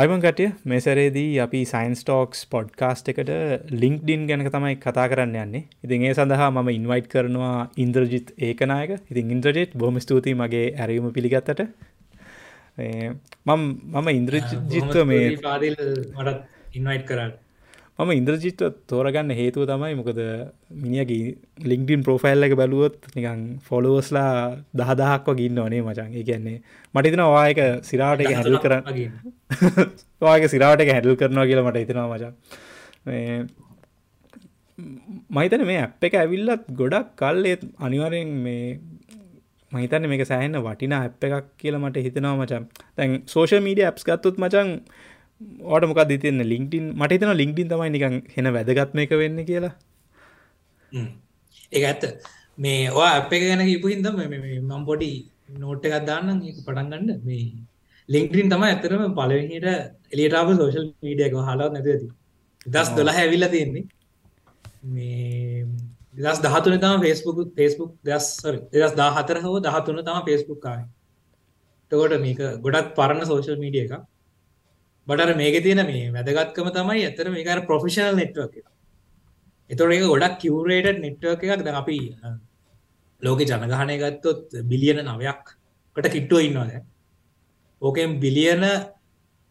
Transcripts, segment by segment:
අයිමන් කටිය මේ සැරේදී අපි සයින්ස් ටෝක්ස් පොඩ්කාස්ට් එකට ලිංක්ඩින් ගැන තමයි කතා කරන්න යන්නේ. ඉතින් ඒ සඳහා මම ඉන්වයිට් කරනවා ඉන්ද්‍රජිත් ඒකනායක. ඉතින් ඉන්ද්‍රජිත් බොහම ස්තුතියි මගේ ඇරීම පිළිගත්තට. මම මම ඉන්ද්‍රජිත්ව මේ පාදිල් මටත් ඉන්වයිට් කරන්න මම ඉන්ද්‍රජිත්ව තෝරගන්න හේතුව තමයි මොකද මිනිියගේ ලිංක්ඩින් ප්‍රෝෆයිල් එක බැලුවොත් නිකං ෆොලෝස්ලා දහදහක්ව ගින්න ඕනේ මචන් ඒ කියන්නේ මටිතන වායක සිරාට එක හැඩල් කර වායක සිරාට එක හැඩල් කරනවා කියලා මට හිතනවා මචන් මහිතන මේ ඇප් එක ඇවිල්ලත් ගොඩක් කල්ලෙත් අනිවරයෙන් මේ මහිතන්න මේක සෑහන්න වටිනා ඇප් එකක් කියලා මට හිතනවා මචන් තැන් සෝෂ මීඩිය ඇප්ස් ගත්තුත් මචන් ඕට මොකක් දිතින්න ලිින්ටින් මට හිතන ලිින්ටින් තමයි නිකන් හෙන වැදගත්ම එක වෙන්න කියලා. ඒ ඇත්ත. මේ වා අප එක ගැන කිපු හිද මම් පොඩි නෝට් එකක් දාන්න පටන්ගන්න මේ ලිින්ටින් තම ඇතරම පලවෙනිට එලියටාව සෝශල් මීඩියක හලාත් නැතිති දස් දොලා හැවිල්ල තියෙන්නේ. මේ දස් දහතුන තම ෆෙස්බුක් ෆෙස්බුක් දස් දස් දාහතර හෝ දහතුන තම ෆෙස්බුක් කාය තකොට මේක ගොඩක් පරණ සෝශල් මීඩිය එකක් බටර මේක තියෙන මේ වැදගත්කම තමයි ඇතර මේකර ප්‍රොෆිෂනල් නෙට්වක් එක. එතොට එක ගොඩක් කිවරේට නෙට්වක් එකක්. ද අපි ලෝක ජනගහනය ගත්තොත් බිලියන නවයක් කට කිට්ටුව ඉන්නවාද ඕකෙන් බිලියන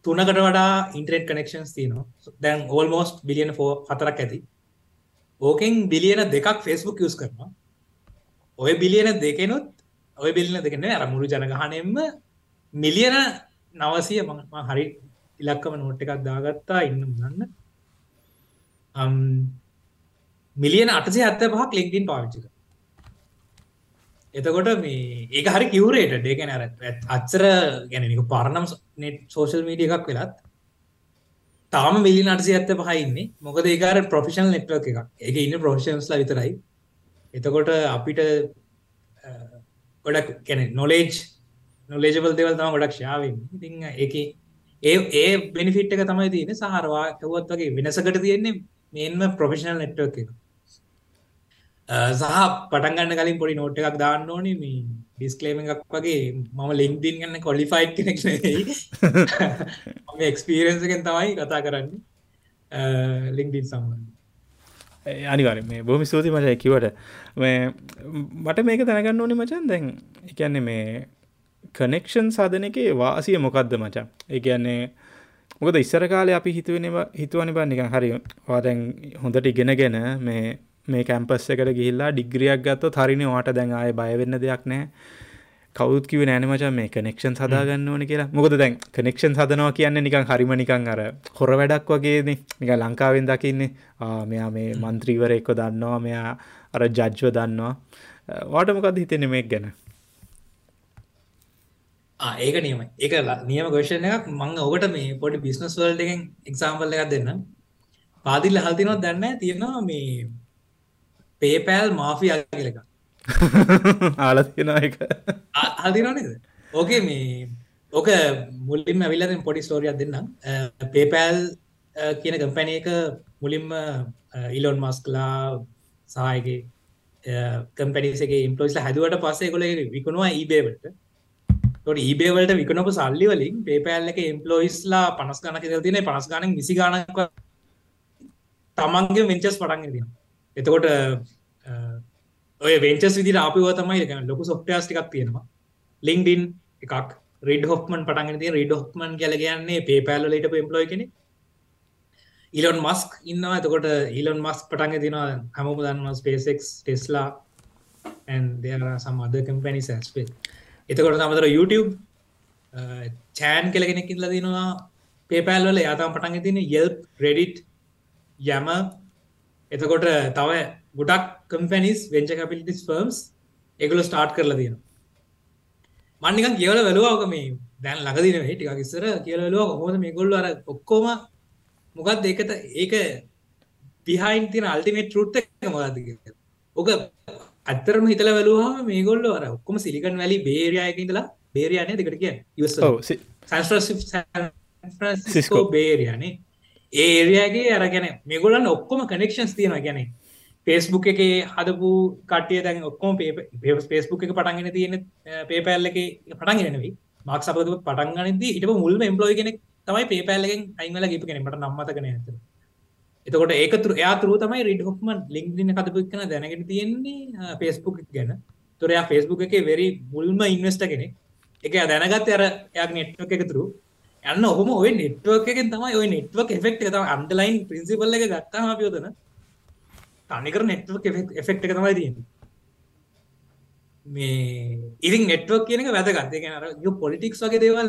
තුනකට වඩා ඉන්ට්‍රේට් කනෙක්ෂන්ස් තියනවා. දැන් ඕල් මෝස්ට බිලියන ෆෝ හතරක් ඇති. ඕකෙන් බිලියන දෙකක් ෆෙස්බුක් යස් කරනවා. ඔය බිලියන දෙකෙනුත් ඔය බිලියන දෙකන අර මුරු ජනගහනයෙන්ම මිලියන නවසය ම හරි ඉලක්කම නෝට් එකක් දාගත්තා ඉන්න ගන්න මිලියන අටසේ ඇත්ත පහක් ලින්කින් පාවිච්චික එතකොට මේ ඒක හරි කිවරේට ඩේකැන අච්චර ගැනක පරණම් නෙට් සෝශල් මීඩිය එකක් වෙලත් තාම මිලි නටසි ඇත්ත පහයින්නේ මොකද ඒකාර ප්‍රොෆිෂල් නෙට්වක් එකක්. එක ඉන්න ප්‍රෝෂන්ස්ලා විතරයි. එතකොට අපිට ගොඩක් කැන නොලේජ් නොලේජබල් දෙවල් තම ගොඩක් ශාවෙන් ඉතිං එක ඒ ඒ බෙනිෆිට් එක තමයි තියෙන සහරවා කවත් වගේ වෙනසකට තියෙන්නේ මේන්ම ප්‍රොෆෙෂනල් නෙට්වක් එක. සහ පටන්ගන්න කලින් පොඩි නෝට් එකක් දාන්න ඕනේ. මේ ඩිස්කලේම එකක් වගේ මම ලින්ක්දින් ගන්න කොලිෆයිට් කෙනෙක් ම එක්ස්පීරන්සකෙන් තමයි කතා කරන්නේ. ලින්ක්ඩින් සම්බන්ධ අනිවර මේ බොහම ස්තුති මච කිවට මට මේක දැනගන්න ඕනි මචන් දැන් එකන්නේ මේ කනෙක්ෂන් සාධන එක වාසිය මොකක්ද මචා ඒගැන්නේ මොකද ඉස්සර කාලය අපි හිතුවන හිතුවනි බා නිකන් හරි වාදැන් හොඳට ඉගෙනගෙන මේ මේ කැම්පස් එකට ගිහිල්ලා ඩිග්‍රියක් ගත්ත හරිනි වාට දැන් ආය බයවෙන්න දෙයක් නෑ කවුත් කිව නෑන මචා මේ කනෙක්ෂන් සදාගන්න ඕන කියලා. මොකද දැන් කනෙක්ෂන් සදනවා කියන්න නිකන් හරිම නිකං අර හොර වැඩක් වගේන. නික ලංකාවෙන් දකින්නේ. මෙයා මේ එක්ක දන්නවා. මෙයා අර ජජ්ව දන්නවා. වාටමකද හිතෙන මේක් ගැන ඒක නියම එක නියම ගෝෂණ එකක්. මං ඔකට මේ පොඩි බිස්නස් වල්ඩ එකෙන් එක්සාම්පල් එකක් දෙන්න. පාදිල්ල හල්තිනොත් දන්න තියෙනවා මේ පේපෑල් මාෆි අගලක ආලතින එක හල්තිනනද ඕකේ මේ ඕක මුල්ලින්ම ඇවිල්ලද පොඩි ස්ටෝරියක් දෙන්නම්. පේපෑල් කියන කම්පැන එක මුලින්ම ඉලොන් මස්කලා සායගේ කම්පැනිසගේ ඉම්පලෝස්ල හැදුවට පස්සේ කොල විකුණවා ඊබේවට තොට ඒබේවලට විකනපු සල්ලි වලින් පේපෑල් එක එම්පලෝයිස්ලා පනස් ගනක තින පනස් ගන විසි ගනක තමන්ගේ වෙන්චස් පටන් ති එතකොට ඔය වෙන්චස් විදි අපිව තමයි එක ලොකු සොප්ටස්ටිකක් තියෙනවා. ලිංක්ඩින් එකක් රෙඩ් හොක්මන් පටන් ති රෙඩ් හොක්මන් කියල කියන්නේ පේපෑල්ලට එම්පලෝයි කෙනෙ ඉලොන් මස්ක් ඉන්නවා. එතකොට ඉලොන් මස්ක් පටන්ග තිනවා හමම දන්නවා SpaceX Tesla and there are some other companies as well. එතකොට තමතර YouTube චෑන් කෙල කෙනෙක් ඉල්ල දෙනවා පේපෑල්වල යාතම් පටන් තින යල් රෙඩිට් යම එතකොට තව ගොඩක් කම්පැනිස් වෙන්ච කපිලිටිස් ෆර්ම්ස් එකගල ස්ටාර්ට් කරලා තියෙන මන්නිකන් කියවල වැලවාක මේ දැන් ලඟදින ටික ඉස්සර කියලලුව හොද මේ ගොල්ල අර ඔක්කෝම මොකක්ද ඒකත ඒක පිහයින් තින අල්ටිමේට රුට් මොකක්ද ඕක අත්තරම හිතල වැලවා මේ ගොල්ල අර ඔක්කොම සිලිකන් වැලි. බේරයායක ඉඳලා බේරයානය දෙකට කිය සිස්කෝ බේරයානේ ඒරයාගේ අරගැන මේගොලන් ඔක්කොම කනෙක්ෂන්ස් තියෙන ගැන පේස්බුක් එක හදපු කටිය දැන් ඔක්කොම පේස්බුක් එක පටන්ගෙන තියෙන පේපැල්ල එක පටන්ගෙනවෙයි මක් සපද පටන්ගනද ඉට මුල්ම එම්පලෝයි කෙනෙක් තමයි පේපෑල්ලෙන් අයිංවල ගිප කෙනෙ මට නම්මතකන ඇත එතකොට ඒකතුර යාතුර තමයි රිඩ හොක්මන් ලිින්ක්දින කතපුක්න දැනගෙන තියෙන්නේ පේස්බුක් ගැන. තුරයා ෆෙස්බුක් එක වෙරි මුල්ම ඉන්වස්ට කෙනෙ එක දැනගත් අර යක් නෙට්වක් එකතුරු යන්න ඔහම ඔය නෙට්වක් එකෙන් තමයි ඔය නෙට්වක් එෆෙක්් තම අන්ඩලයින් පිසිිපල්ල එක ගත්තාම අපියෝතන තනිකර නෙට්වක් එෆෙක්් එක තමයි තියෙන මේ ඉරින් නෙට්වක් කියනක වැදගත්. කියන අර යු පොලිටික්ස් වගේ දේවල්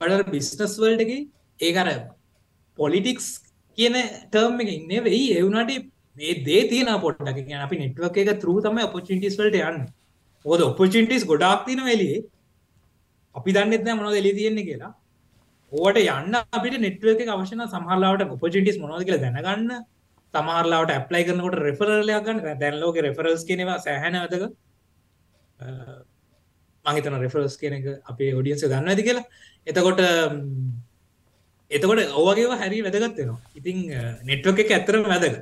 බඩ බිස්නස් වල්ට එක ඒකර පොලිටික්ස් කියන ටර්ම් එක ඉන්න වෙයි එවුනට මේ දේ තියෙන පොට්ටක කියන අපි නෙට්වක් එක තරු තම ඔපචිටිස් වලට යන්න. ඕද ඔපචිටිස් ගොඩක් තින වෙලියේ අපි දන්නෙත්න මොනොද එලි තියෙන්නේ කියලා. ඕට යන්න අපිට නෙට්ුව එක අවශන සහලාවට ඔපචිටිස් මොනොද කියලා දැනගන්න. තමාරලාට ඇප්ලයි කරනකොට රෙෆරලයක් ගන්න. දැන්ලෝක රෙෆරස් කෙනවා සෑහන ඇතක මහිතන රෙෆරස් කියන එක අපේ ඔඩියන්ස ගන්න ඇති කියලා. එතකොට එතකොට ඕවගේ හැරි වැදගත්වෙනවා ඉතිං නෙට්වක් එක ඇතරම වැදග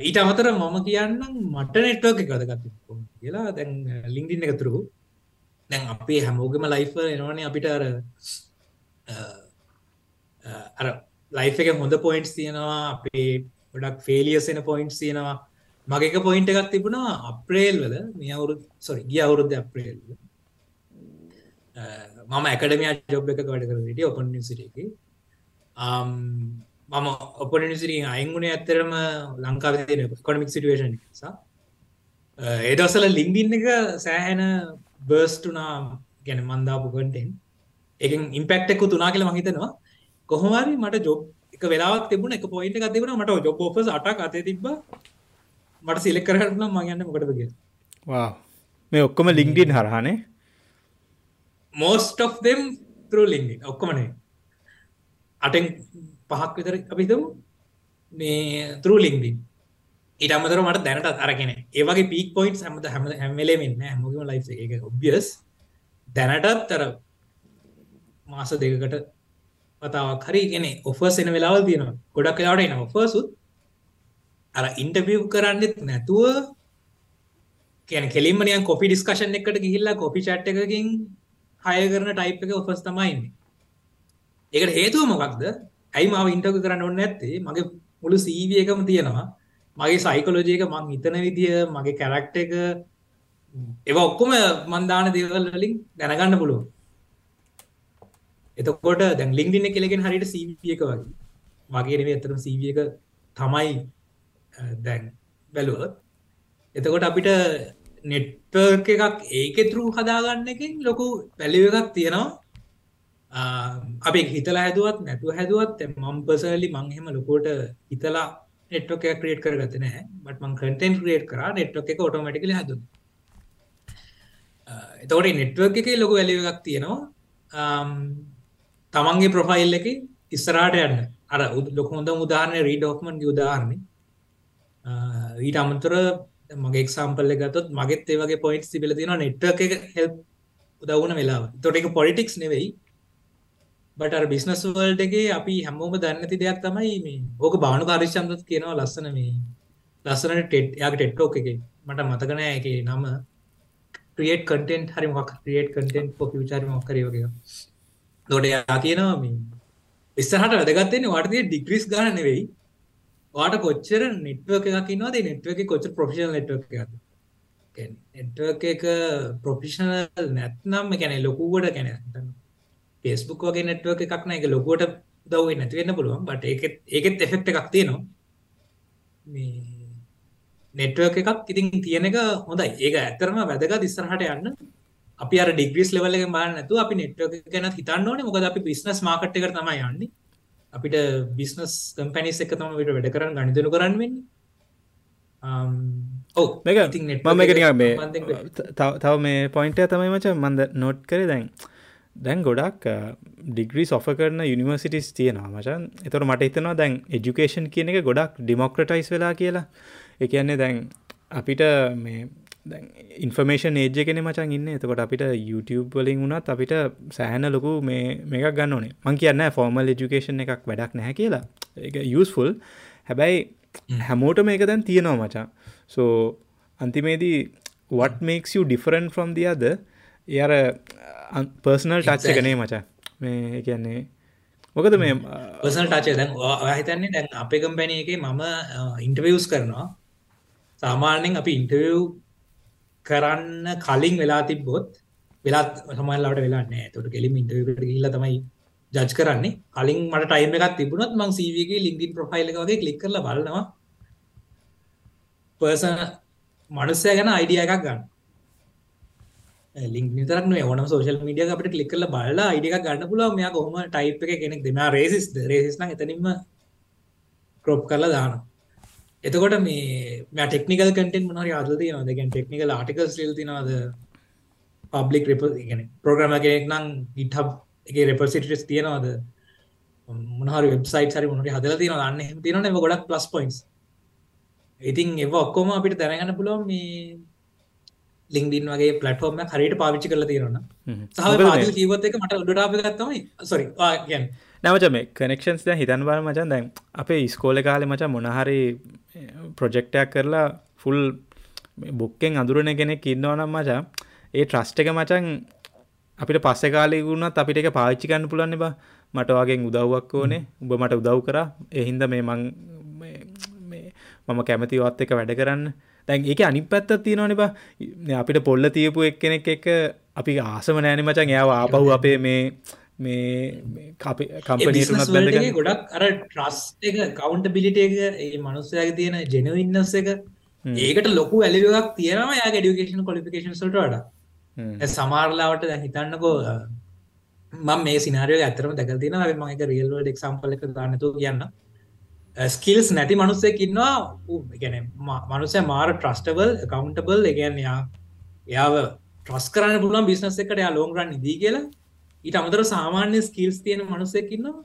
ඊට අමතර මම කියන්න මට නෙට්වක් එක වැදගත් කියලා. දැන් ලිංගින්න එකතුරු දැන් අපේ හැමෝගම ලයිෆ එනවනේ අපිට අර අර ලයිෆ එක හොඳ පොයින්ට්ස් තියෙනවා අපේ ගොඩක් ෆේලියසෙන පොයින්ට්ස් තියෙනවා. මගේක පොයින්ට එකක් තිබුණා අප්‍රේල් වල මේ අවුරු සොරි ගිය අවුරුද්ධ අප්‍රේල් මම ඇකඩමිය ජොබ් එක වැඩ කර සිටිය ඔපන් සිටකි මම ඔපනිසිරි අයිංගුණ ඇත්තරම ලංකාව තියෙන කොනමික් සිටුවේෂන් නිසා. ඒදසල ලින්ඩින් එක සෑහැන බර්ස්ටුනා ගැන මන්දාපු කටෙන් එක ඉම්පෙක්ටෙක්කු තුනා කියල මහිතනවා කොහොමරි මට ජොබ් එක වෙලාක් තිබුණ එක පොයින්ට එක තිබුණ මට ජොබ් ෝෆස් අටක් අතේ තිබ මට සිලෙක් කරන්න මගන්න මොකටද වා මේ ඔක්කොම ලිංගින් හරහනේ. Most of them through LinkedIn ඔක්කොමනේ අටෙන් පහක් විතර අපිතම මේ through LinkedIn ඊට අමතරව මට දැනට අරගෙන. ඒ වගේ පීක් පොයින්ට්ස් හැමද හැම හැම වෙලේම ඉන්නේ. හැමෝගෙම ලයිෆ් එක. ඒක ඔබ්වියස් දැනටත් අර මාස දෙකකට වතාවක් හරි කියන්නේ ඔෆර්ස් එන වෙලාවල් තියෙනවා. ගොඩක් වෙලාවට එන ඔෆර්ස් උත්. අර ඉන්ටර්විව් කරන්නෙත් නැතුව කියන්නේ කෙලින්ම නිකන් කොපි ඩිස්කෂන් එකකට ගිහිල්ලා කොපි chat එකකින් හය කරන ටයිප් එක ඔෆස් තමයින්නේ ඒකට හේතුව මොකක්ද? ඇයි මාව ඉන්ටක කරන්න ඔන්න ඇත්තේ මගේ මුළු සීව එකම තියෙනවා. මගේ සයිකොලෝජයක මං හිතන විදිිය මගේ කැරක්ට එක. ඒව ඔක්කොම මන්දාන දේවල් වලින් දැනගන්න පුළුව එතකොට දැන් ලිින්දින්න කෙලෙගෙන හරිට සීව එක වගේ. මගේ නෙවේ ඇතරම සීව එක තමයි දැන් බැලුවත්. එතකොට අපිට නෙට්වර්ක එකක් ඒක තුරු හදාගන්න එකින් ලොකු පැලිව එකක් තියෙනවා. අපි හිතලා හැදුවත් නැතුව හැදුවත් මම් පසලි මංහෙම ලොකෝට හිතලා නෙට්ක ක්‍රේට් කරගත නෑ බට මං කටෙන් ක්‍රේට් කර නෙට්වක් එක ඔටෝමටිකල හැද එතවට නෙට්වර්ක එක ලොකු වැලිව එකක් තියෙනවා. තමන්ගේ ප්‍රොෆයිල් එක ඉස්සරාට යන්න. අර ලොක හොඳ උදාහරණය රීඩ ෝක්මන් උදාහරණය ඊට අමතර මගේ එක්සාම්පල්ල ගතොත් මගෙත් ඒවගේ පොයින්ට් තිබල තින නෙට්ව එක හෙල් උදවුණ වෙලා තොට එක පොලිටික්ස් නෙවෙයි. බට බිස්නස් වල්ඩගේ අපි හැමෝම දන්නති දෙයක් තමයි මේ ඕක බානු කාරිශ්චන්දත් කියනවා ලස්සන මේ ලස්සනට ටෙට් යාක ටෙට්ටෝක එක. මට මතකනෑ එක නම. ක්‍රියට් කටෙන්ට් හරි මොක් ක්‍රියට් කටෙන්ට් පො විචාර මොක්කරයෝක දොට යා කියනවා මේ ඉස්සහට වැදගත්තන්නේ වර්තිය ඩිග්‍රිස් ගන්න නෙවෙයි. වාට කොච්චර නෙට්වක එකක් නවාද නෙට්ව එක කොච්ච ප්‍රෆිෂල් නෙට්වක් එක නෙට්වක එක ප්‍රොෆිෂනල් නැත්නම් කැන ලොකුවට කැන පේස්බුක් වගේ නෙට්වක එකක් නෑ. එක ලොකුවට දව නැතිවෙන්න පුළුවන්. බට ඒත් ඒකෙත් එෆෙක්ට එකක් තියෙනවා. නෙට්වක එකක් ඉතින් තියෙන එක හොඳයි. ඒක ඇතරම වැදග දිස්සරහට යන්න. අපි අර ඩිග්‍රිස් ලෙවල එක බාන්න නැතු අපි නෙට්වක ගැන හිතන්න ඕනේ. මොකද අපි බිස්නස් මාකට් එකට තමයි යන්නේ. අපිට බිස්නස් කම්පැනිස් එක තම විට වැඩ කරන්න ගනිතනු කරන්න වෙන්නේ. මම එක මේ තව මේ පොයින්ටය තමයි මච මන්ද නොට් කර. දැන් දැන් ගොඩක් ඩිග්‍රී සොෆ කරන යනිවර්සිටිස් තියෙනවා මචන් එතොර මට හිතනවා දැන් එජුකේෂන් කියන එක ගොඩක් ඩිමොක්‍රටයිස් වෙලා කියලා. එකන්නේ දැන් අපිට මේ ඉන්ෆර්මේෂන් ඒජ කෙන මචන් ඉන්න. එතකොට අපිට YouTube වලින් වුණත් අපිට සෑහන ලොකු මේ මේකක් ගන්න ඕනේ. මං කියන්න ෆෝර්මල් එජුකේෂන් එකක් වැඩක් නැහැ කියලා. එක යස්ෆුල් හැබැයි හැමෝට මේක දැන් තියෙනවා මචා සෝ අන්තිමේදී what makes you different from the other? එයාර පර්සනල් ටච්ච කනේ මචා මේ කියන්නේ මොකද මේ පර්සනල් ටච් දැන් හිතන්නේ දැන් අපේ කම්පැනි එකේ මම ඉන්ටර්වියුස් කරනවා. සාමාන්‍යයෙන් අපි ඉන්ටර්වියු කරන්න කලින් වෙලා තිබ්බොත් වෙලාත් සමහරවිට වෙලා නැහැ. ඒකට කෙලින්ම ඉන්ටර්වියු එකට ගිහිල්ලා තමයි ජජ් කරන්නේ. කලින් මට ටයිම් එකක් තිබුණොත් මම CV එකේ LinkedIn ප්‍රොෆයිල් එක වගේ ක්ලික් කරලා බලනවා. පර්සන් මනුස්සයා ගැන අයිඩියා එකක් ගන්න. ලින්ක් විතරක් නෙවෙයි ඕනම සෝෂල් මීඩියා එක අපිට ක්ලික් කරලා බලලා අයිඩියා එකක් ගන්න පුළුවන්. මෙයා කොහොම ටයිප් එකේ කෙනෙක්ද? මෙයා රේසිස්ද? රේසිස් නම් එතනින්ම ක්‍රොප් කරලා දානවා. එතකොට මේ ටෙක්නිකල් කටෙන් මොනහරි අදලා තියෙනවද? කියන්නේ ටෙක්නිකල් ආටිකල්ස් ලියලා තියෙනවද? පබ්ලික් රෙප ප්‍රෝග්‍රම කෙනෙක් නම් ගිටහබ් එක රෙපසිටස් තියෙනවද? මොනහර වෙබ්සයිට හරි මොනට හදල තියෙන අන්න තියෙන එම ගොඩක් ප්ලස් පොයින්ස් ඉතින් එව ඔක්කොම අපිට දැනගන්න පුළුවන් මේ ලිින්ඩින් වගේ පලටෆෝර්ම හරිට පාවිච්චි කරල තියෙනවන සහ කිවත් එක මට උඩටාප ගත්තමයි සොරි ගැන් නැවච මේ කනෙක්ෂන්ස් ද හිතන් බල මචන් දැන් අපේ ස්කෝල කාලෙ මච මොනහරි ප්‍රොජෙක්ටයක් eh, කරලා ෆුල් බුක්කෙන් අඳුරන කෙනෙක් ඉන්නවනම් මචා ඒ ට්‍රස්ට එක මචන් අපිට පස්ස කාලෙකුුණත් අපිට එක පාච්චිකන්න පුලන්න බා. මට වගේ උදව්වක් ඕනේ. උඹ මට උදව් කර. එහින්ද මේ මං මම කැමතිවත් එක වැඩ කරන්න. දැන් ඒක අනි පැත්ත තියෙනවන බා. අපිට පොල්ල තියපු එක් කෙනෙක් එක අපි ආසම නෑන මචන්. එයාව ආපව් අපේ මේ මේ කම්පනීට බැඳ ගොඩක් අර ට්‍රස් එක කවන්ට බිලිට එක ඒ මනුස්සයගේ තියෙන ජෙනවින්නස් එක. ඒකට ලොකු ඇලිවක් තියෙනවා යා ඩියුකේෂන් කොලිෆිකේන් සල්ට වඩා. සමාරලාවට දැ හිතන්නකෝ මම මේ සිනාරිය ඇතරම දැකල් තින මක රියල්වඩ එක්සම්පල එක ගන්නතු කියන්න. ස්කිල්ස් නැති මනුස්සෙක් ඉන්නවා. ගැන මනුසය මාර ට්‍රස්ටබල් කවන්ටබල් එකගන්යා එයාව ට්‍රස් කරන්න පුළුවන් බිස්නස් එකට යා ලෝගරන්න දී කියලා ඊට අමතර සාමාන්‍ය ස්කිල්ස් තියෙන මනුස්සෙක් ඉන්නවා.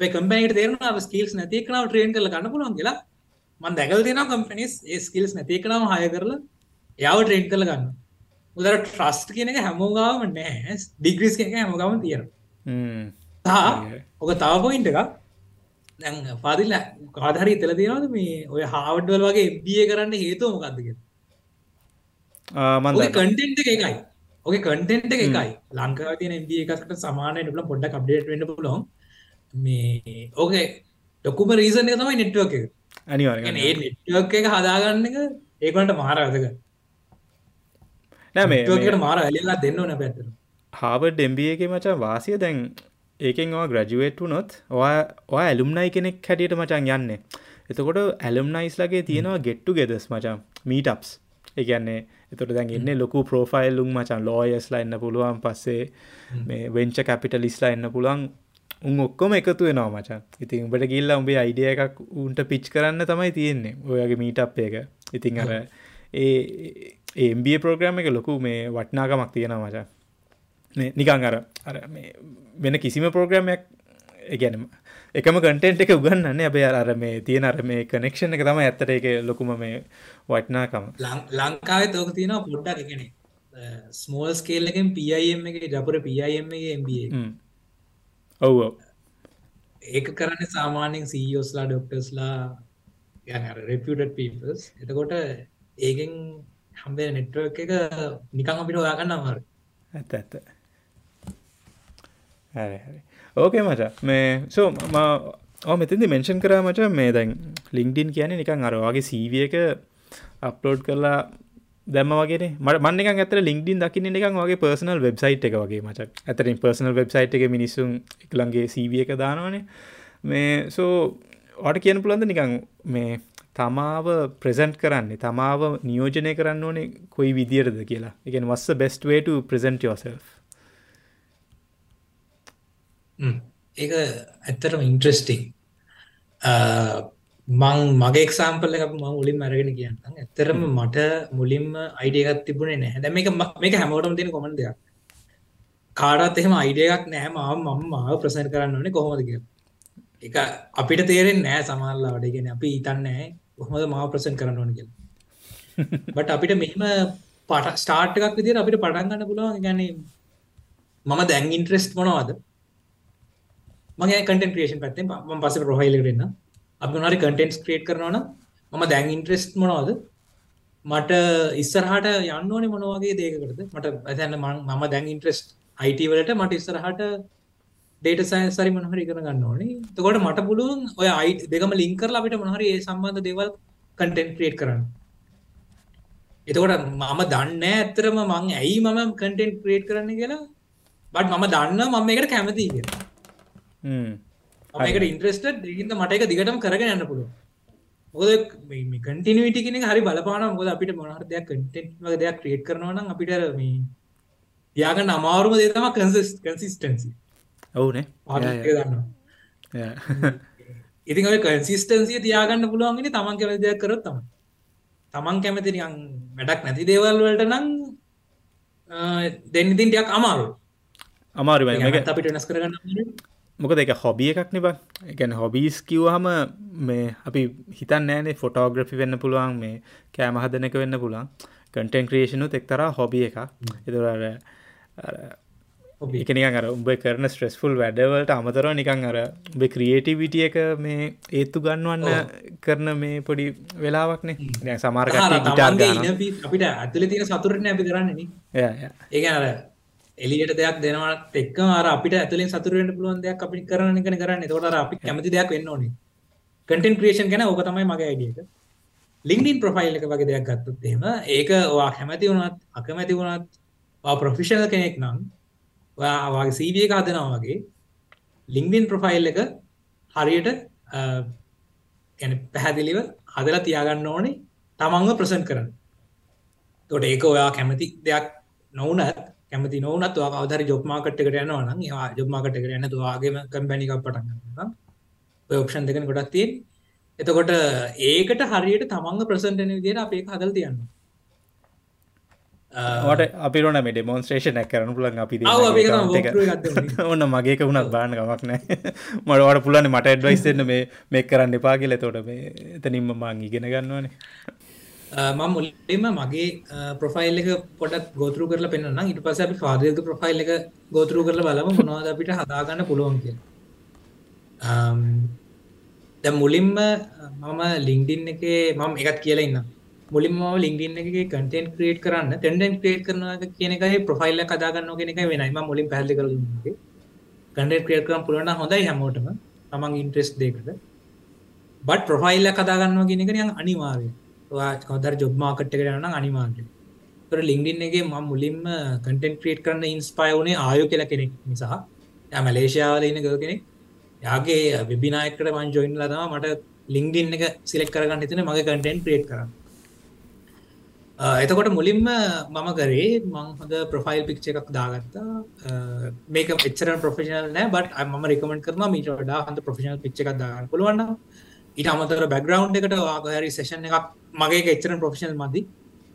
කම්පනට තේරන ස්කිල්ස් නැතිකනාව ට්‍රේන් කල ගන්න පුළුවන් කියලා. මන් දැකල් තියෙන කම්පනිස් ඒ ස්කිල්ස් නැතිකනාව හය කරලා යාව ට්‍රේන් කළ ගන්න. උදර ට්‍රස්ට කියන එක හැමෝගාවම නෑ ඩිග්‍රිස් එක හැමගම තියෙන ඕක තව පොයින්ට එක දැන් පාදිල්ල කාදහරි තෙල තියෙනවද මේ ඔය හාවඩ්වල් වගේ එබිය කරන්න හේතුව මොකක්දක මන්ද කටෙන්ට එකයි ඕක කටෙන්ට එකයි. ලංකාව තියන එබ එකකට සමානය ල පොඩ්ඩ කප්ඩේට වන්න පුලොන් මේ ඕකේ ඩොකුම රීසන් එක තමයි නෙට්ුවක් ඒ නෙට්ුවක් එක හදාගන්න එක ඒකට මාරදක නෑ මේ මාර ඇලලා දෙන්න ඕන පැත්තර හාවඩ් එම්බ එක මචා වාසිය දැන් ඒකෙන් වා ග්‍රජුවේට් වුනොත් ඔයා ඇලුම්නයි කෙනෙක් හැටියට මචන් යන්න. එතකොට ඇලුම්නයිස්ලගේ තියෙනවා ගෙට්ටු ගෙදස් මචා මීටප්ස් එකන්නේ එතොට දැන් එන්න ලොකු ප්‍රෝෆයිල්ලුම් මචන් ලෝයස්ලා එන්න පුළුවන්. පස්සේ මේ වෙංච කැපිටලිස්ලා එන්න පුළුවන්. උන් ඔක්කොම එකතු වෙනවා මචන්. ඉතින් උඹට ගිල්ල උඹේ අයිඩිය එකක් උන්ට පිච් කරන්න තමයි තියෙන්නේ ඔයගේ මීටප් එක. ඉතින් අර ඒ ඒම්බිය ප්‍රෝග්‍රම් එක ලොකු මේ වටනාකමක් තියෙන මචා නිකං අර අර වෙන කිසිම ප්‍රෝග්‍රමයක් ගැනම එකම කටෙන්ට් එක උගන්නන්න අපේ අර මේ තියෙන අර මේ කනෙක්ෂන් එක තම ඇත්තට එක ලොකුම මේ වටනාකම. ලංකාව තෝක තියෙන පොඩ්ඩක් එකන ස්මෝල් ස්කේල් එකෙන් පම් එක ජපුර පම් එම්බ ඔව් ඒක කරන්න සාමාන්‍යෙන් සීෝස්ලා ඩොක්ටස්ලා රෙපියටඩ් පීපස් එතකොට ඒකෙන් හම්බේ නෙට්වක් එක නිකං අපිට ඔයාගන්න අමාර ඇත්ත ඇත්ත. හරි හරි ඕකේ මච. මේ සෝ ම ඕ මෙතින්දි මෙන්ෂන් කරා මච මේ දැන් ලිංක්ඩින් කියන නිකං අරවාගේ සීවිය එක අප්ලෝඩ් කරලා දැම වගේ මට මන්නක ඇතර ලින්ක්ඩින් දකින්න එකක් වගේ පර්සනල් වෙබ්සයිට් එක වගේ මච. ඇතරින් පර්සනල් වෙබ්සයිට් එක මිනිස්සුන් එකළන්ගේ සීවිය එක දානවනේ. මේ සෝ වට කියන පුළන්ද නිකං මේ තමාව ප්‍රසන්ට් කරන්නේ තමාව නියෝජනය කරන්න ඕනේ කොයි විදිරද කියලා. එකෙන් වස්ස බෙස්ට වේට ප්‍රසන්ට් යෝසල් ඒක ඇත්තටම ඉන්ට්‍රෙස්ටිං මං මගේ එක්සාම්පල එක ම මුලින් මැරගෙන කියන්න ඇත්තරම මට මුලින්ම අයිඩියගත් තිබුණේ නැහැ. දැ මේ මේක හැමෝටම තියෙන කොමට දෙයක්. කාඩත් එහෙම අයිඩියයක් නෑම මම මාව ප්‍රසන් කරන්න ඕනේ කොහොමද කිය එක අපිට තේරෙන් නෑ සමල්ලාට ගෙන අපි ඉතන්නෑ කොහොමද මාව ප්‍රසන් කරන්න ඕන කියලා. බට අපිට මෙම පට ස්ටාර්ට් එකක් විදිර අපිට පටන්ගන්න පුළුවන්. ගැන මම දැන් ඉන්ට්‍රෙස්ට් මොනවාද? මගේ කන්ටෙන්ට් ක්‍රියේෂන් පැත්තෙන් මම පස්සේ ප්‍රොෆයිල් එකට එන්න අපි මොනවාරි කන්ටෙන්ට්ස් ක්‍රියේට් කරනවා නම් මම දැන් ඉන්ට්‍රෙස්ට් මොනවද? මට ඉස්සරහට යන්න ඕනේ මොන වගේ දෙයකටද මට දැන් මම දැන් ඉන්ට්‍රෙස්ට් IT වලට මට ඉස්සරහට ඩේට සය සරි මොනහරි ඉගෙන ගන්න ඕනේ. තකොට මට පුළුවන් ඔය අයි දෙකම ලින්කරලා අපිට මොනහරි ඒ සම්බන්ධ දේවල් කටෙන්ට් ක්‍රියේට් කරන්න. එතකොට මම දන්න ඇත්තරම මං ඇයි මම කටෙන්ට් ක්‍රියේට් කරන්න කියලා. බට මම දන්න මම එකට කැමති කියලා. මේකට ඉන්ට්‍රස්ට ඉන්න මට එක දිගටම කරගෙන යන්න පුළුව ඔද කටිනිවිට කෙන හරි බලපාන මොද අපිට මොනහර දෙයක් කටෙන්ට් වගේ දෙයක් ක්‍රියේට් කරනවා නම් අපිට මේ යාගන්න අමාරුම දේ තම කන්සිස්ටන්සි ඔවුනේ. දන්න ඉතින් ඔය කන්සිස්ටන්සිය තියාගන්න පුළුවන්ගෙන තමන් කැමති දෙයක් කරොත් තම තමන් කැමති නිකන් වැඩක් නැති දේවල් වලට නම් දෙන්න ඉතින් ටියක් අමාරු අමාරු අපිට වෙනස් කරගන්න මොකද එක හොබිය එකක් නිබ එකැන හොබීස් කිව්හම මේ අපි හිතන් නෑනේ ෆොටෝග්‍රෆි වෙන්න පුළුවන් මේ කෑම හදනක වෙන්න පුළන් කටන් ක්‍රේෂණු එක්තරා හොබිය එක එතුර ඒක නිකන් අර උඹ කරන ස්ට්‍රෙස්ෆුල් වැඩවලට අමතර නිකං අර උඹ ක්‍රියේටිවිටිය එක මේ ඒත්තු ගන්නවන්න කරන මේ පොඩි වෙලාවක්නේ දැ සමාර්ග අපිට ඇතුල තියෙන සතුරන ඇපි කරන්න ඒ අර එලියට දෙයක් දෙනවට එක් අර අපිට ඇතුලින් සතුරෙන්ට පුළුවන් දෙයක් අපි කරන කන කරන්න. තොට අපි කැමති දෙයක් වෙන්න ඕනේ. කටන් ක්‍රේෂන් ගැන ඕක තමයි මගේ අයිඩියක ලිින්ඩින් ප්‍රොෆයිල් එක වගේ දෙයක් ගත්තුත් එම ඒක වා කැමැති වුණත් අකමැති වුණත් ප්‍රොෆිෂණ කෙනෙක් නම් ඔයාගේ සීවිය එක හදනවා වගේ ලිංගින් ප්‍රොෆයිල් එක හරියට ගැන පැහැදිලිව හදලා තියාගන්න ඕනේ. තමන්ව ප්‍රසන්් කරන්න. තොට ඒක ඔයා කැමති දෙයක් නොවනත් කැමති නොවනත් අවදර ජොබ්මාකට් එකට යනවා නම් ඒවා ජොබ්මාකට් එකට යන්න තුවාගේම කම්පැනිකක් පටන් ඔප්ෂන් දෙකන ගොඩක් තියෙන් එතකොට ඒකට හරියට තමන්ග ප්‍රසන්ටන විදියට අපේ හදල් තියන්නවා ට අපිරන මේ ඩෙමොන්ස්ට්‍රේෂන කරන පුලන් අපි ඔන්න මගේක වුණත් බාන කමක් නෑ මටවට පුලන්න මට ඇඩ්වයිස්න්න මේ මේ කරන්න එපා කියල. තොට මේ එතනින්ම මං ඉගෙන ගන්නවනේ මම මුලින්ම මගේ ප්‍රොෆයිල් එක පොඩක් ගෝතරු කරලා පෙන්න්න ඉට පස අපි පාදක ප්‍රොෆයිල් එක ගෝතරු කරල බලම. මොනවාද අපිට හදාගන්න පුළුවන් කිය ද මුලින්ම මම ලිංඩින් එක මම එකත් කියලා ඉන්නම්. මුලින්ම ලින්ගින් එක කටෙන් ක්‍රේට් කරන්න ටෙන්ඩෙන් ක්‍රේට් කරන කියන එක ප්‍රොෆයිල්ල කදාගන්න කෙන එක වෙනයිම මුලින් පැහලි කර කඩ ක්‍රේට කරම් පුලන හොඳයි හැමෝටම. තමන් ඉන්ට්‍රෙස් දෙකට බට ප්‍රොෆයිල්ල කදාගන්න ගෙනක යන් අනිවාර්ය කදර ජොබ්මාකට කරන්න අනිවාර්ය තොර ලිංගින් එක ම මුලින්ම කටෙන් ක්‍රේට් කරන්න ඉන්ස්පයෝනේ ආයෝ කියලා කෙනෙක් නිසා. ය මලේෂයාවල ඉන්න ගව කෙනෙක්. යාගේ විබිනායකට මන් ජොයින් ලදම මට ලිංගින් එක සිලෙක් කරගන්න හිතන මගේ කටෙන් ක්‍රේට් කරන්න. එතකොට මුලින්ම මම කරේ මං හොඳ ප්‍රොෆයිල් පික්ෂ එකක් දාගත්තා. මේක එච්චර ප්‍රොෆෙෂනල් නෑ බට ම රකමට කරම මීට වඩා හඳ ප්‍රොෆෙෂනල් පික්ෂ එකක් දාගන්න පුළුවන්න ඊට අමතර බැග්‍රවන්් එකට ආගහරි සේෂන් එකක් මගේ එච්චර ප්‍රොෆෙෂනල් මදි.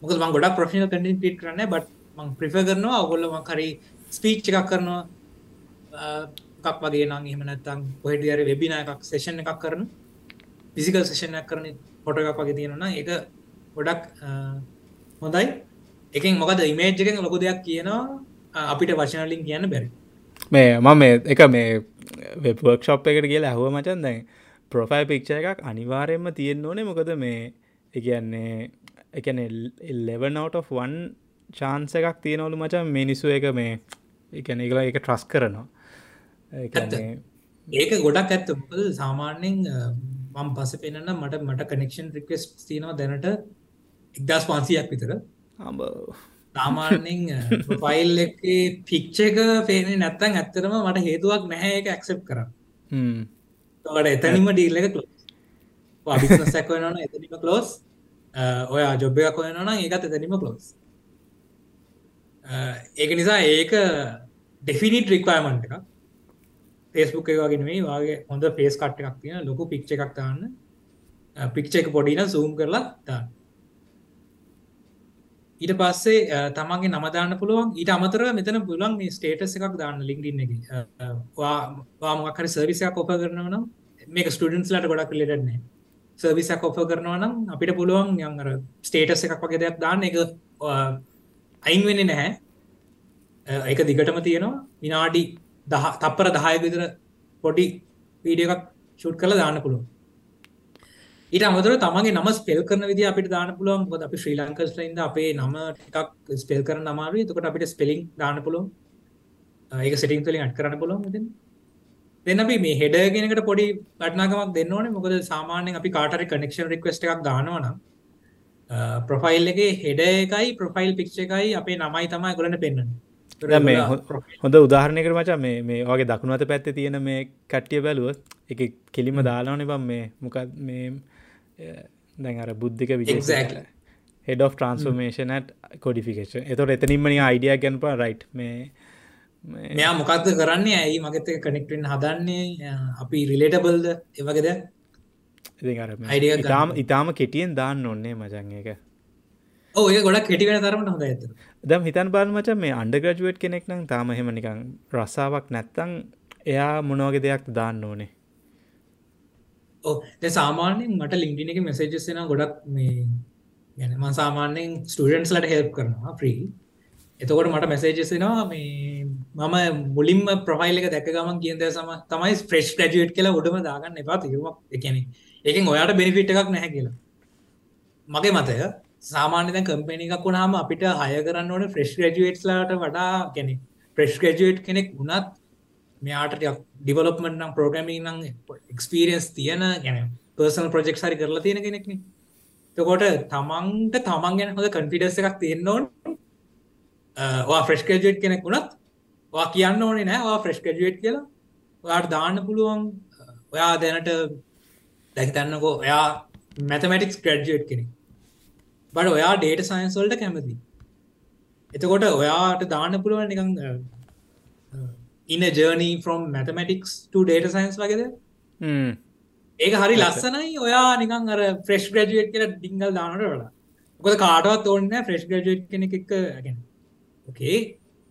මොක මං ගොඩක් ප්‍රොෆෙෂනල් කටින් පිට කරන්න බට මං ප්‍රිෆ කරනවා ඔගොල්ල මකරි ස්පීච් එකක් කරනවා. එකක් වගේ නම් එහෙම නැත්තම් කොහෙට හරි වෙබිනා එකක් සෙෂන් එකක් කරන ෆිසිකල් සෙෂන් එකක් කරන ෆොටෝ එකක් වගේ තියෙනවා ඒක ගොඩක් හොඳයි. එකින් මොකද ඉමේජ්ජකෙන් ලොකු දෙයක් කියනවා අපිට වශනලින් කියන්න බැරි. මේ මම එක මේ වෙබ්වර්ක්ෂප් එකට කියලා ඇහුව මචන් දැන් ප්‍රොෆයිල් පික්ෂ එකක් අනිවාරයෙන්ම තියෙන්න්න ඕනේ. මොකද මේ එකන්නේ එකන ලෙවනවට වන් චාන්ස එකක් තියෙනවලු මචන් මිනිස්සු එක මේ එකන එකලා එක ට්‍රස් කරනවා. ඒක ගොඩක් ඇත්ත. සාමාන්‍යෙන් මම් පස පෙනන්න මට මට කනෙක්ෂන් රික්වස් තියනවා දැනට එක්දස් පන්සියක් විතර. සාමාන්‍යෙන් ෆයිල් එක පික්්ච එක පේන නැත්තන් ඇත්තරම මට හේතුවක් නැහැ එක ඇක්සප් කර ට එතනිම ඩීල් එක කලෝස් සැක්වනන එතනිම කලෝස් ඔය ජොබ්බයක් කොයනන ඒකත් එතනිම කලෝස් ඒක නිසා ඒක ඩෙෆිනිට රික්වයමන්ට එක ෆේස්බුක් එකගෙන මේ වගේ හොඳ ෆේස් කට් එකක් තියෙන ලොකු පික්්ච එකක් තාන්න පික්්ච එක පොඩින සූම් කරලා තාන්න ඊට පස්සේ තමන්ගේ නමදාන්න පුළුවන්. ඊට අමතර මෙතන පුලන් මේ ස්ටේටස් එකක් දාන්න ලින්ඩින් එක. වාමකර සර්විසයක් ඔප කරනවනම් මේක ස්ටඩන්ස් ලට ගොඩක් ලෙටන්නේ සර්විසක් ඔප කරනවා නම් අපිට පුළුවන් යංගර ස්ටේටස් එකක් වගේ දෙයක් දාන්න. එක අයින් වෙන්න නැහැ. එක දිගටම තියෙනවා. විනාඩි දහ තප්පර දහය විතර පොඩි වීඩිය එකක් ෂුට් කළ දාන්න පුළුවන්. ඊට අමතර තමගේ නම ස්පෙල් කරන විදි අපිට දාන පුළුවන්. ගොද අපි ශ්‍රී ලංකස්ලයින්ද අපේ නම ටිකක් ස්පෙල් කරන අමාරුයි තකොට අපිට ස්පෙලිං දාන පුළුවන්. ඒක සිටිං තුලින් අට් කරන්න පුළුවන් ඉතින් දෙන්න අපි මේ හෙඩ කෙනකට පොඩි වටනාකමක් දෙන්න ඕනේ. මොකද සාමාන්‍යයෙන් අපි කාටරි කනෙක්ෂන් රික්වෙස්ට් එකක් දානවා නම් ප්‍රොෆයිල් එකේ හෙඩ එකයි ප්‍රොෆයිල් පික්චර් එකයි අපේ නමයි තමයි ඒගොල්ලන්ට පෙන්වන්නේ. දැන් මේ හොඳ උදාහරණයකට මචං මේ මේ වගේ දකුණු අත පැත්තේ තියෙන මේ කට්ටිය බැලුවොත් ඒක කෙලිම දාලානේ බම් මේ. මොකක්ද මේ දැන් අර Buddhika Wijaya head of transformation codification එතොට එතනින්මනි අයිඩිය ගැන්පා රයිට් මේ මෙයා මොකක්ද කරන්නේ? ඇයි මගත කනෙක්ටෙන් හදන්නේ? අපි රිලේටබල්ද එවගේද ඉතාම ඉතාම කෙටියෙන් දාන්න ඔන්නේ මචන් එක ඔය ගොඩක් කෙටිවෙන තරමට හොඳ ඇත දම් හිතන් බාල මච මේ අන්ඩග්‍රජුවට් කෙනෙක් නම් තාම හෙම නිකං රස්සාාවක් නැත්තං එයා මොනෝගේ දෙයක් දාන්න ඕනේ ඕ සාමාන්‍යෙන් මට ලිංගින එක මෙසේජස්සෙන ගොඩක් මේ ගැන මන් සාමාන්‍යෙන් ස්ටඩන්ස් ලට හෙල්ප් කරනවා ප්‍රී එතකොට මට මෙසේජෙසෙනවා මේ මම මුලින්ම ප්‍රොෆයිල් එක දැක ගමන් කියද සම තමයි ෆ්‍රෙස්් ග්‍රජුවට් කියලා උඩම දාගන්න එපා තිරුමක් එකන එකින් ඔයාට බෙනිෆිට් එකක් නැහැ කියලා. මගේ මතය සාමාන්‍ය කම්පෙන එකක් වුණාම අපිට හය කරන්න ඕන ෆ්‍රෙස්් ග්‍රජුවට්ලාට වඩා ගැන ෆ්‍රෙස්් ග්‍රජුවට් කෙනෙක් වුණත් මෙයාට ඩිවලොප්මට නම් ප්‍රෝග්‍රමින් නම් එක්ස්පිරියන්ස් තියෙන ගැන පර්සල් ප්‍රජෙක්් හරි කරලා තියෙන කෙනෙක්න. තකොට තමන්ට තමන් ගැන හොඳ කන්ෆිඩස් එකක් තියෙන්න්නවන ෆ්‍රෙස්් ග්‍රජුවට් කෙනෙක් වුණත් වා කියන්න ඕනේ නෑ වා ෆ්‍රෙස්් ගජුවට් කියලා. ඔයාට දාන්න පුළුවන් ඔයා දැනට දැහිතන්නකෝ ඔයා මැතමටික්ස් ග්‍රඩ්ජුවට් කෙනෙ බට ඔයා ඩේට සයින්ස්වල්ට කැමති එතකොට ඔයාට දාන්න පුළුවන් නිකං ඉන journey from mathematics data science වගේද? ඒක හරි ලස්සනයි. ඔයා නිකං අර ෆ්‍රෙස්් ග්‍රජුවට් කියල ඩිංගල් දානට වලා කොද කාටවත් ඕන්න ෆ්‍රෙස්් ග්‍රජුවට් කෙනෙ එක ගැන ඕකේ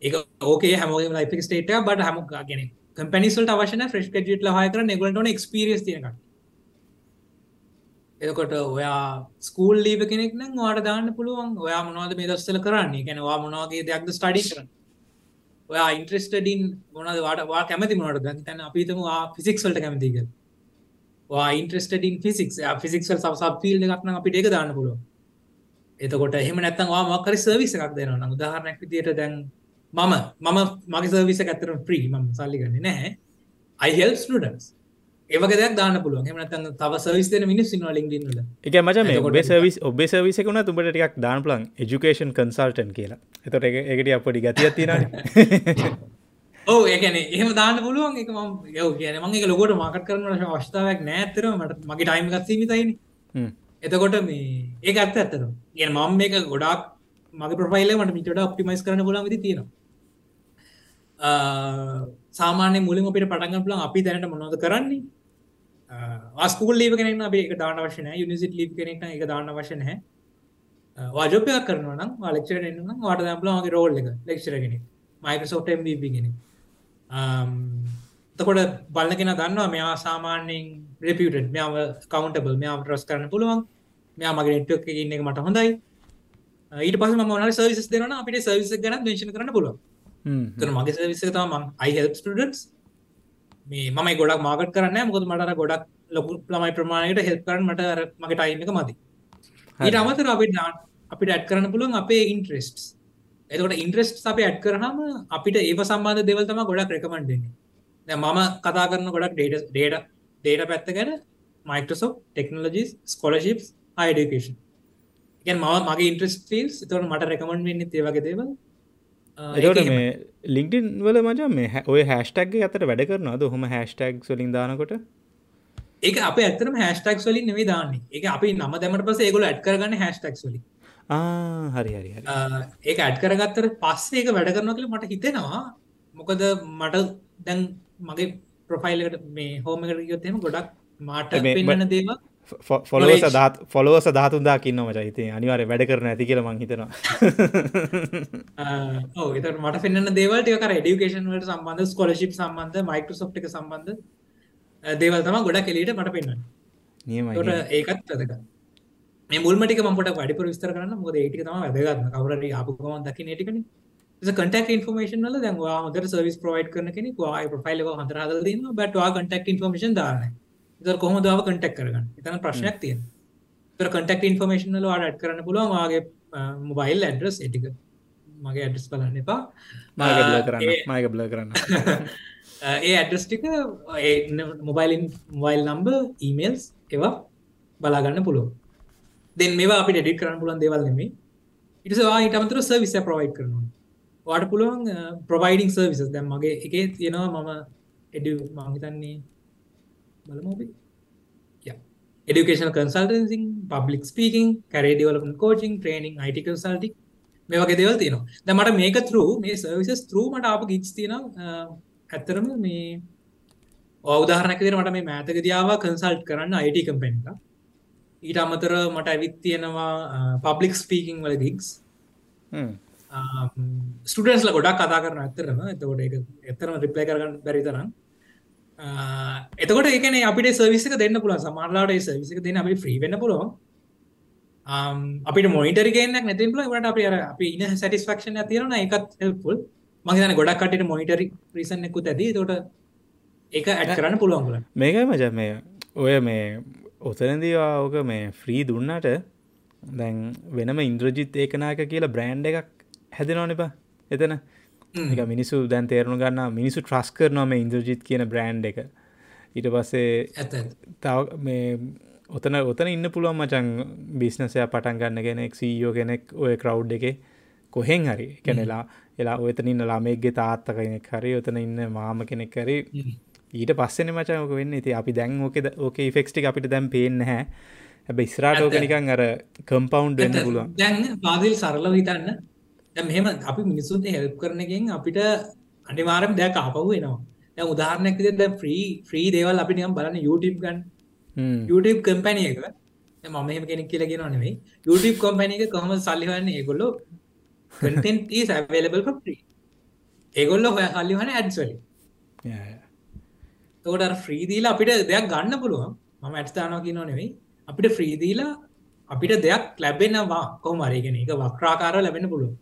එක ඕකේ හැමෝගේ ලයිප ස්ටේට බට හම ගෙන කම්පනිසල්ට අවශන ෆ්‍රෙස්් ජට හය කර නෙගලටන ක්ස්පිරියස් තියක එකොට ඔයා ස්කූල් ලීව කෙනෙක් නම් වාට දාන්න පුළුවන්. ඔයා මොනවද මේ දස්සල කරන්නේ? ගැනවා මොනවාගේ දෙයක්ද ස්ටඩි කරන්න ඔයා ඉන්ට්‍රස්ටඩින් මොනද වාටවා කැමති මොනට ද තැන අපිතම ෆිසික්ස්වලට කැමතික වා ඉන්ට්‍රස්ටඩින් ෆිසික් ෆිසික්ල් සබ පිල් එකක්න අපිට එක දාන්න පුළුව එතකොට එහෙම නැත්තන් වා මක්කරි සර්විස එකක් දෙනවා උදාහරණයක් විදියට දැන් මම මම මගේ සර්විස ඇතර ප්‍රී ම සල්ලි ගන්න නැහැ. අයිහෙල් ස්ටඩන්ස් ඒවගේ දෙයක් දාන්න පුළුවන්. එමනතන් තව සවිස් දෙන මිනිස් සින ලින්ගල එක මච මේ ඔබේ සවිස් ඔබේ සවිසකුණ තුබට ටික් දාන පලන් එජුකේෂන් කන්සල්ටන් කියලා. එතොට එකට අපපොඩි ගතිය තින ඕ ඒකන එහම දාන්න පුළුවන්. එක ම යව කියන මගේ ලොකොට මාකට කරන අවස්ථාවක් නෑතර මට මගේ ටයිම් ගත්සීමතයින එතකොට මේ ඒක ඇත්ත ඇත්තර ගෙන මම මේක ගොඩක් මගේ ප්‍රෆයිල මට මිට ඔප්ටිමයිස් කරන පුලන් විදි තියෙනවා. සාමාන්‍ය මුලින් අපිට පටගන්න පුලන් අපි දැනට මොනොද කරන්නේ ස්කූල් ලීව කෙනෙක් අපේ එක දාන වශන යුනිසිට ලීප කෙනෙක් එක දාන්න වශන හැ වාජපයක් කරනවනම් ලෙක්ෂර එන්නම් වාට දම්පලගේ රෝල් එක ලෙක්ෂරගෙන මයිකසෝට ගෙන තකොට බලගෙන දන්නවා මෙයා සාමාන්‍යෙන් රෙපියට මෙයාව කවන්ටබල් මෙයාව රස් කරන්න පුළුවන්. මෙයා මගේ නෙට්ක් ඉන්න එක මට හොඳයි. ඊට පස මන සවිස් දෙන අපිට සවිස ගැන දේශන කරන්න පුළුවන්. තන මගේ සවිස තම අයිහෙල් ස්ටඩන්ස් මේ මම ගොඩක් මාගට කරන්න මොකද මට ගොඩක් ලොකු ළමයි ප්‍රමාණයට හෙල් කරන්න මට මගේ ටයිම එක මති ඊට අමතර අපිට අපිට ඇඩ් කරන්න පුළුවන් අපේ ඉන්ට්‍රෙස්ට් එතකට ඉන්ට්‍රෙස්ට් අප ඇඩ් කරහම අපිට ඒ සම්බන්ධ දෙවල්තම ගොඩක් රෙකමන්ඩන්නේ මම කතා කරන ගොඩක් ඩේට ඩේට ඩේට පැත්ත ගැන මයිකසෝ ටෙක්නෝලජිස් ස්කොලශිප් අයිඩකේෂන් ගැන් මව මගේ ඉන්ට්‍රස් ෆිල්ස් තවට මට රැකමන්ඩ වෙන්න ඒවගේ දේවල් එතට මේ ලිංකින් වල මජ මේ ඔය හැස්ටක්ගේ අතට වැඩ කරනවාද? හොම හැස්ටක් සොලින් දානකොට? ඒක අප ඇතරම හැස්ටක් සොලින් නෙවේ දාන්නේ. එක අපි නම දැමට පස ඒගොල ඇඩ් කරගන්න හැස්ටක් සොලි හරි හරි ඒක ඇඩ් කරගත්තර පස්සේ ඒක වැඩ කරන කළ මට හිතෙනවා. මොකද මට දැන් මගේ ප්‍රොෆයිල්ලට මේ හෝමකට යොත්තෙම ගොඩක් මාට පෙන්න්න දේවා ෆොලෝ සදාත් ෆොලෝ සදාතුන්දා කින්න මච. හිතේ අනිවාර වැඩ කරන ඇති කියල මං හිතනවා. ඕ එත මට පෙන්න්න දේවල්ට කර ඩියුකේෂන් වලට සම්බන්ධ ස්කොලශිප් සම්බන්ධ මයිකෝසොප් එක සම්බන්ධ දේවල් තම ගොඩක් කෙලීට මට පෙන්න්න නියම ඒකත් වැදක මේ මුල්මටික මට වැඩිපුර විස්තර කරන්න. මොද ඒටික තම වැදගත්න කවරට අපකම දකි නටිකන කටක් ඉන්ෆර්මේෂන් ල දැන්වා හොදර සර්විස් ප්‍රවයිඩ් කරන කෙනෙ වා ප්‍රෆයිල් හඳරහදලන්න බටවා කටක් ඉන්ෆර්මේෂන් දාන්නේ තර කොහොම දාව කටෙක් කරගන්න? එතන ප්‍රශ්නයක් තියෙන තර කටෙක් ඉන්ෆර්මේශන වාට ඇඩ් කරන්න පුළුවන් වාගේ මොබයිල් ඇඩ්‍රස් එටික මගේ ඇඩ්‍රස් බලන්න එපා. මාග කරන්න. මාග බ්ල කරන්න. ඒ ඇඩ්‍රස්ටික මොබයිලින් මොබයිල් නම්බ ඊමේල්ස් ඒවා බලාගන්න පුළුව දෙන් මේවා අපි ඩෙඩි කරන්න පුලන් දෙවල් නෙමේ ඉටවා ඉටමතර සර්විස ප්‍රවයි් කරනවා. වාට පුළුවන් ප්‍රවයිඩිං සර්විස දැම් මගේ එක තියෙනවා මම එඩ මහිතන්නේ බලමෝබි education consultancy public speaking career development coaching training IT consulting මේ වගේ දේවල් තියෙනවා. දැන් මට මේක through මේ services through මට ආපු gigs තියෙනවා. ඇත්තරම මේ උදාහරණයක් විදිහට මට මේ මෑතකදී ආවා කන්සල්ට් කරන්න IT කම්පැනි එකක්. ඊට අමතර මට ඇවිත් තියෙනවා පබ්ලික් ස්පීකිං වල ගික්ස් ස්ටඩන්ස්ල ගොඩක් කතා කරන ඇත්තරම එතකොට එක එතරම රිප්ලයි කරගන්න බැරිතරම් එතකොට එකන අපිට සවිසික දෙන්න පුළ සමාරලාට සවිසික දෙන්න අපි ්‍රී වෙන්න පුළුවන්. අපිට මොනිටරි ගේනක් නැතින් පුල ට අප අර අපි ඉන්න සටිස්ෆක්ෂන තිරන එකත් හෙල්පුල් මගේන ගොඩක් කටට මොනිටරි ්‍රීසන්නෙකුත් ඇති තොට එක ඇඩ කරන්න පුළුවන්ගල මේකයි මජ මේ ඔය මේ ඔතනදවා ඕක මේ ෆ්‍රී දුන්නට දැන් වෙනම ඉන්ද්‍රජිත් ඒකනායක කියලා බ්‍රෑන්් එකක් හැදෙනවන එපා එතන එක මිනිසු දැන් තේරුණු ගන්න මිනිසු ට්‍රස් කරනවාම ඉන්ද්‍රජිත් කියන බ්‍රෑන්් එක. ඊට පස්සේ තව මේ ඔතන ඔතන ඉන්න පුළුවන් මචන් බිස්නසය පටන් ගන්න කෙනෙක් සීයෝ කෙනෙක් ඔය කරව් එක කොහෙන් හරි. කැනෙලා එලා ඔතන ඉන්න ළමෙක්ගේ තාත්ත කෙනෙක් හරි ඔතන ඉන්න මාම කෙනෙක් හරි. ඊට පස්සෙන මචායක වෙන්න. ති අපි දැන් ඕක ඕක ෆෙක්ස්ටි අපිට දැම් පේෙන් හැ හැබ ඉස්රාට ඕක නිකන් අර කම්පවන්් වෙන්න පුළුවන්. දැන් පාදිල් සරල හිතන්න මෙහම අපි මිනිසුන්ට හෙල්ප් කරනගෙන් අපිට අනිවාරම් දෙයක් ආපහු වෙනවා දැ උදාහරණයක් ද ්‍රී ්‍රී දේවල් අපි නියම් බලන්න YouTube ගන්න. YouTube කම්පැනි එක. මම මෙහම කෙනෙක් කියලා ගෙන නෙවෙයි YouTube කොම්පැනි එක කොහම සල්ලිවන්න ඒගොල්ලො content is available for free. ඒගොල්ලො හොය සල්ලිවන ඇඩ්ස්වලින් තෝට ෆ්‍රීදීලා අපිට දෙයක් ගන්න පුළුවන්. මම ඇත්ස්ථානෝ කියන නෙවෙයි අපිට ෆ්‍රීදීලා අපිට දෙයක් ලැබෙනවා කොහමරගෙන එක වක්්‍රාකාර ලැබෙන පුළුව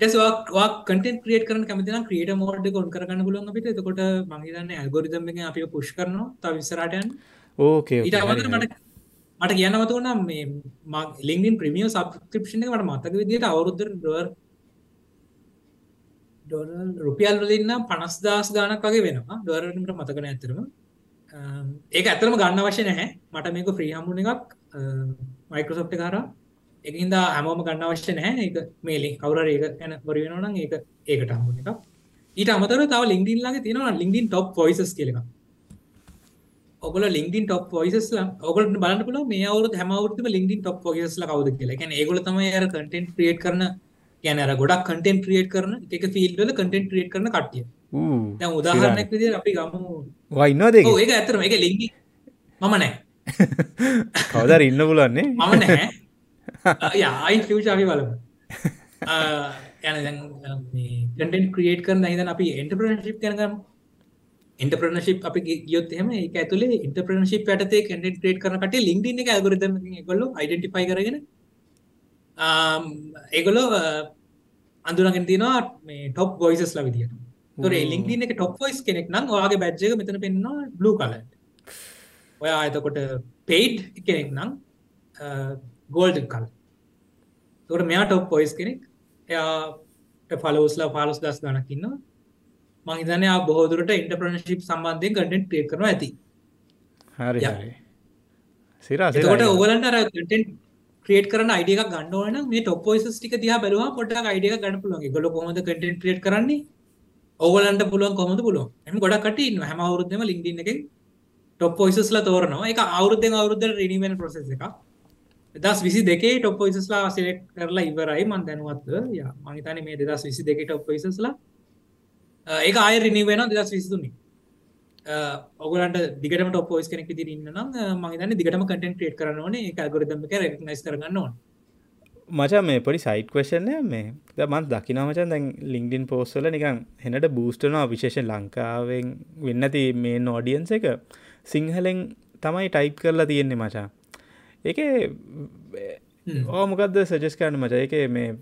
වා කටෙන් ක්‍රියට කරන කැමතින ක්‍රියට මෝඩ් කොන් කරන්න පුළුවන් අපිට. එතකොට මහිතන්න ඇල්ගොරිදම් එක අපි පුෂ් කරනවා. ත විසරටයන් ඕකේ මට මට කියන්නවතු වනම් මේ ලිින් ප්‍රමිය සබස්ක්‍රපෂන මට මතක විදිට අවුරුද්දර ඩර් රුපියල් වලින්න පනස් දස් ගානක් වගේ වෙනවා. ඩොරට මතකන ඇතරම ඒක ඇතරම ගන්න වශය නැහැ. මට මේක ෆ්‍රී හම්බුණ එකක් මයිකරසොප්ට කාර එකින්ද හැමෝම ගන්න අවශ්‍ය නැහැ. එක මේලින් කවර ඒක ඇන බොරිවෙනනම් ඒක ඒකට හම්බුණ එක ඊට අමතර තව ලින්ඩින් ලගේ තියෙනවා ලින්ඩින් ටොප් පොයිසස් කියලක ඔගල ලින්ඩින් ටොප් පොයිසස් ඔගලට බලන්නපුල මේ අවුත් හැමවුත්ම ලින්ඩින් ටොප් පොයිසස් කවද කියලා. ගැන ඒගොල තම ය කටෙන්් ක්‍රියට් කරන ගැනර ගොඩක් කටෙන් ක්‍රියට් කරන එක ෆිල්ඩල කටෙන් ක්‍රියට් කරන කට්ටිය. දැන් උදාහරණයක් විදිහට අපි ගමු. වයින්නද ඔව් ඒක ඇත්තටම. ඒක ලින්ක් මම නැහැ. කවදාද ඉන්න පුළුවන්නේ? මම නැහැ යා අයින් ෆියුචර් අපි බලමු. යන දැන් මේ කන්ටෙන්ට් ක්‍රියේට් කරන හිතන අපි එන්ටර්ප්‍රෙනර්ෂිප් ගැන ගමු එන්ටර්ප්‍රෙනර්ෂිප් අපි ගියොත් එහෙම ඒක ඇතුලේ එන්ටර්ප්‍රෙනර්ෂිප් යටතේ කන්ටෙන්ට් ක්‍රියේට් කරන කට්ටිය LinkedIn එකේ ඇල්ගොරිතම් එකකින් ඒගොල්ලෝ අයිඩෙන්ටිෆයි කරගෙන ඒගොල්ලෝ අඳුරගෙන තියෙනවා මේ ටොප් වොයිසස්ලා විදියට. තොර ලින්ක්ඩින් එක ටොප් වොයිස් කෙනෙක් නම් ඔයාගේ බැජ් එක මෙතන පෙන්වනවා බ්ලූ කලර්ට ඔයා එතකොට පේඩ් කෙනෙක් නම් ගෝල්ඩන් කලර් තොට මෙයා ටොප් වොයිස් කෙනෙක් එයා ෆලෝස්ලා පාලොස් දස් ගණක් ඉන්නවා මං හිතන්නේ ආ බොහෝ දුරට ඉන්ටර්ප්‍රෙනර්ෂිප් සම්බන්ධයෙන් කන්ටෙන්ට් ක්‍රියේට් කරනවා ඇති හරි යා. හරි සිරා එතකොට සිරා ඕගලන්ට අර කන්ටෙන්ට් ක්‍රියේට් කරන අයිඩිය එකක් ගන්න ඕන නම් මේ ටොප් වොයිසස් ටික දිහා බැලුවම පොඩ්ඩක් අයිඩිය ගන්න පුළුවන්. ඒගොල්ලෝ කොහොමද කන්ටෙන්ට් ක්‍රියේට් කරන්නේ? ඕගලන්ට පුළුවන් කොහොමද පුළුවන්. එහෙනම් ගොඩක් කට්ටිය ඉන්නවා. හැම අවුරුද්දෙම LinkedIn එකෙන් ටොප් වොයිසස්ලා තෝරනවා. ඒක අවුරුද්දෙන් අවුරුද්දට රිනිව් වෙන ප්‍රොසෙස් එකක්. 2022 ටොප් වොයිසස්ලා සිලෙක්ට් කරලා ඉවරයි මම දැනුවත්ව. යා මම හිතන්නේ මේ 2022 ටොප් වොයිසස්ලා ඒක ආයෙ රිනිව් වෙනවා 2023 ඔගලන්ට දිගටම ටොප් වොයිස් කෙනෙක් විදිහට ඉන්න නම් මම හිතන්නේ දිගටම කන්ටෙන්ට් ක්‍රියේට් කරන්න ඕනේ. ඒක ඇල්ගොරිතම් එක රෙකග්නයිස් කරගන්න ඕනේ. මචා මේ පොඩි සයිට් වශනය මේ. ද මන් දකිනමචන් දැන් ලිංක්ඩින් පෝස්වල නිකන් හෙනට බූස්ටනවා විශේෂෙන් ලංකාවෙන් වෙන්නති මේ නෝඩියන්ස එක. සිංහලෙන් තමයි ටයිප් කරලා තියෙන්නේ මචා. එක ඕමකද සජස් කරන මච? එක මේ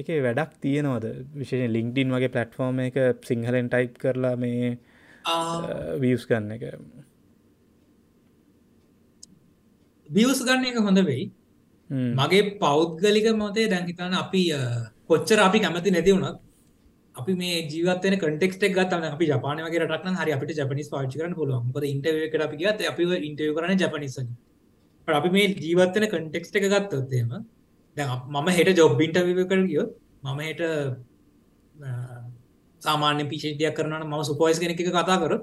එක වැඩක් තියෙනවද? විශේෂ ලිංක්ඩින් වගේ පලට්ෆෝර්ම එක සිංහලෙන් ටයිප් කරලා මේ වියස් කරන්න එක. වියස් ගන්න එක හොඳ වෙයි. මගේ පෞද්ගලික මොතේ දැන් හිතන්න අපි කොච්චර අපි කැමති නැති වුණත් අපි මේ ජීවතන කටෙක්ට ගත්තම අපි ජපාන වගේ රටන හරි අපිට ජපනිස් පාචි කරන පුළුවන්. මොකද ඉන්ටර්වියු එකට අපි ගියත් අපි ඉන්ටර්වියු කරන්නේ ජපනිස් වලින් අපි මේ ජීවත්වන කටෙක්ස්ට් එක ගත්තොත් එහෙම දැන් මම හෙට ජොබ් ඉන්ටර්වියු එකට ගියොත් මම හෙට සාමාන්‍ය පිෂේටියක් කරනවනම් මම සුපර්වයිස් කෙනෙක් එක්ක කතා කරොත්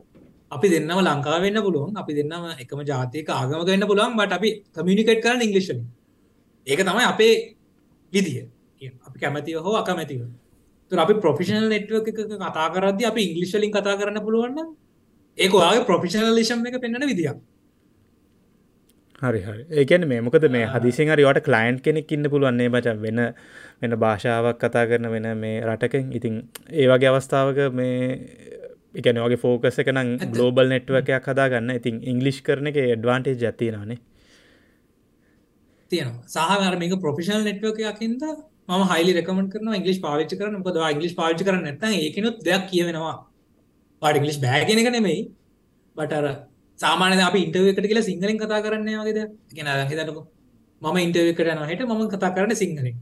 අපි දෙන්නම ලංකාව වෙන්න පුළුවන් අපි දෙන්නම එකම ජාතියක ආගමක වෙන්න පුළුවන් බට අපි කමියුනිකේට් කරන්න ඉංග්‍රීසි වලින්. ඒක තමයි අපේ විදිය. අපි කැමතිව හෝ අකමැතිව. තුර අපි ප්‍රොෆිෂනල් නෙට්වර්ක් එක කතා කරද්දි අපි ඉංග්‍රීසි වලින් කතා කරන්න පුළුවන් නම් ඒක ඔයාගේ ප්‍රොෆෙෂනලිසම් එක පෙන්වන විදියක්. හරි හරි. ඒකැන මේ මොකද මේ හදිසින් හරිවට කලයින්් කෙනෙක් ඉන්න පුළුවන්නේ බච වෙන වෙන භාෂාවක් කතා කරන වෙන මේ රටකෙන්. ඉතින් ඒ වගේ අවස්ථාවක මේ එකන වගේ ෆෝකස එක නම් ගලෝබල් නෙට්වකයක් හදාගන්න. ඉතින් ඉංගලිෂ් කරන එක ඩ්වාන්ටේ ජතිනනේ තියෙනවා සහර මේක ප්‍රොෆිෂනල් නෙට්වකයකින්ද ම හයිලි රකමට කරන ඉංගලිස් පාවිච්ච කරන මොකද ඉංගලිස් පාවිච්ච කරන්න නැත්නම් ඒකනොත් දෙයක් කියවෙනවා. පාට ඉංගලිස් බෑගෙන එක නෙමෙයි. බටර සාමානය අප ඉන්ටර්වකට කියලා සිංහලින් කතා කරන්න වගේද? ගෙන හිතනකු මම ඉන්ටර්වකට යන හට මම කතා කරන්න සිංහලින්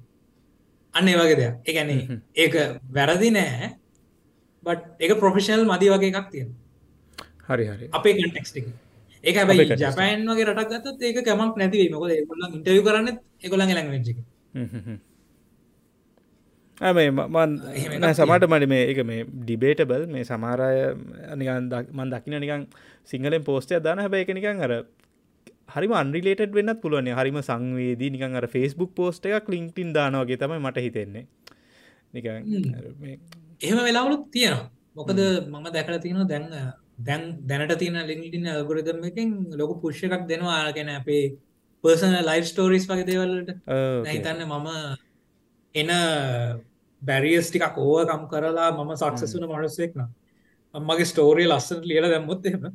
අන්න ඒ වගේ දෙයක්. ඒගැන ඒක වැරදි නෑ බට එක ප්‍රොෆෙෂනල් මදි වගේ එකක් තියෙන හරි හරි. අපේ කටෙක්ස්ටික් ඒක හැබයි ජපයන් වගේ රටක් ගත්තත් ඒක කැමක් නැතිවීම මොකද ඒගොල්ලන් ඉන්ටර්වියු කරන්න ඒගොල්ලන් ලැංග්වේජ් එක. මන් සමට මට මේ එක මේ ඩිබේටබල් මේ සමාරය නිකන් මන් දකින නිකන් සිංහලෙන් පෝස්ටය දාන හැබැ එක නිකන් අර හරිම අන්රිලේට වෙන්නත් පුළුවන්නේ හරිම සංවේදී නිකන් අර ෆෙස්බුක් පෝස්ට එකක් ලින්ක්ටින් දානවගේ තමයි මට හිතෙන්නේ. නිකන් එහෙම වෙලාවලුත් තියෙනවා. මොකද මම දැකල තියෙනවා දැන් දැන් දැනට තියෙන ලින්ක්ටින් අල්ගොරිදම් එකෙන් ලොකු පුෂ් එකක් දෙනවා ගැන අපේ පර්සන ලයිෆ් ස්ටෝරිස් වගේ දේවල්ලට හිතන්න මම එන බැරිියස් ටිකක් ඕවකම් කරලා මම සක්සසුන මනුස්සෙක්න අම්මගේ ස්ටෝරිය ලස්සට ලියල දැම්මුත් එම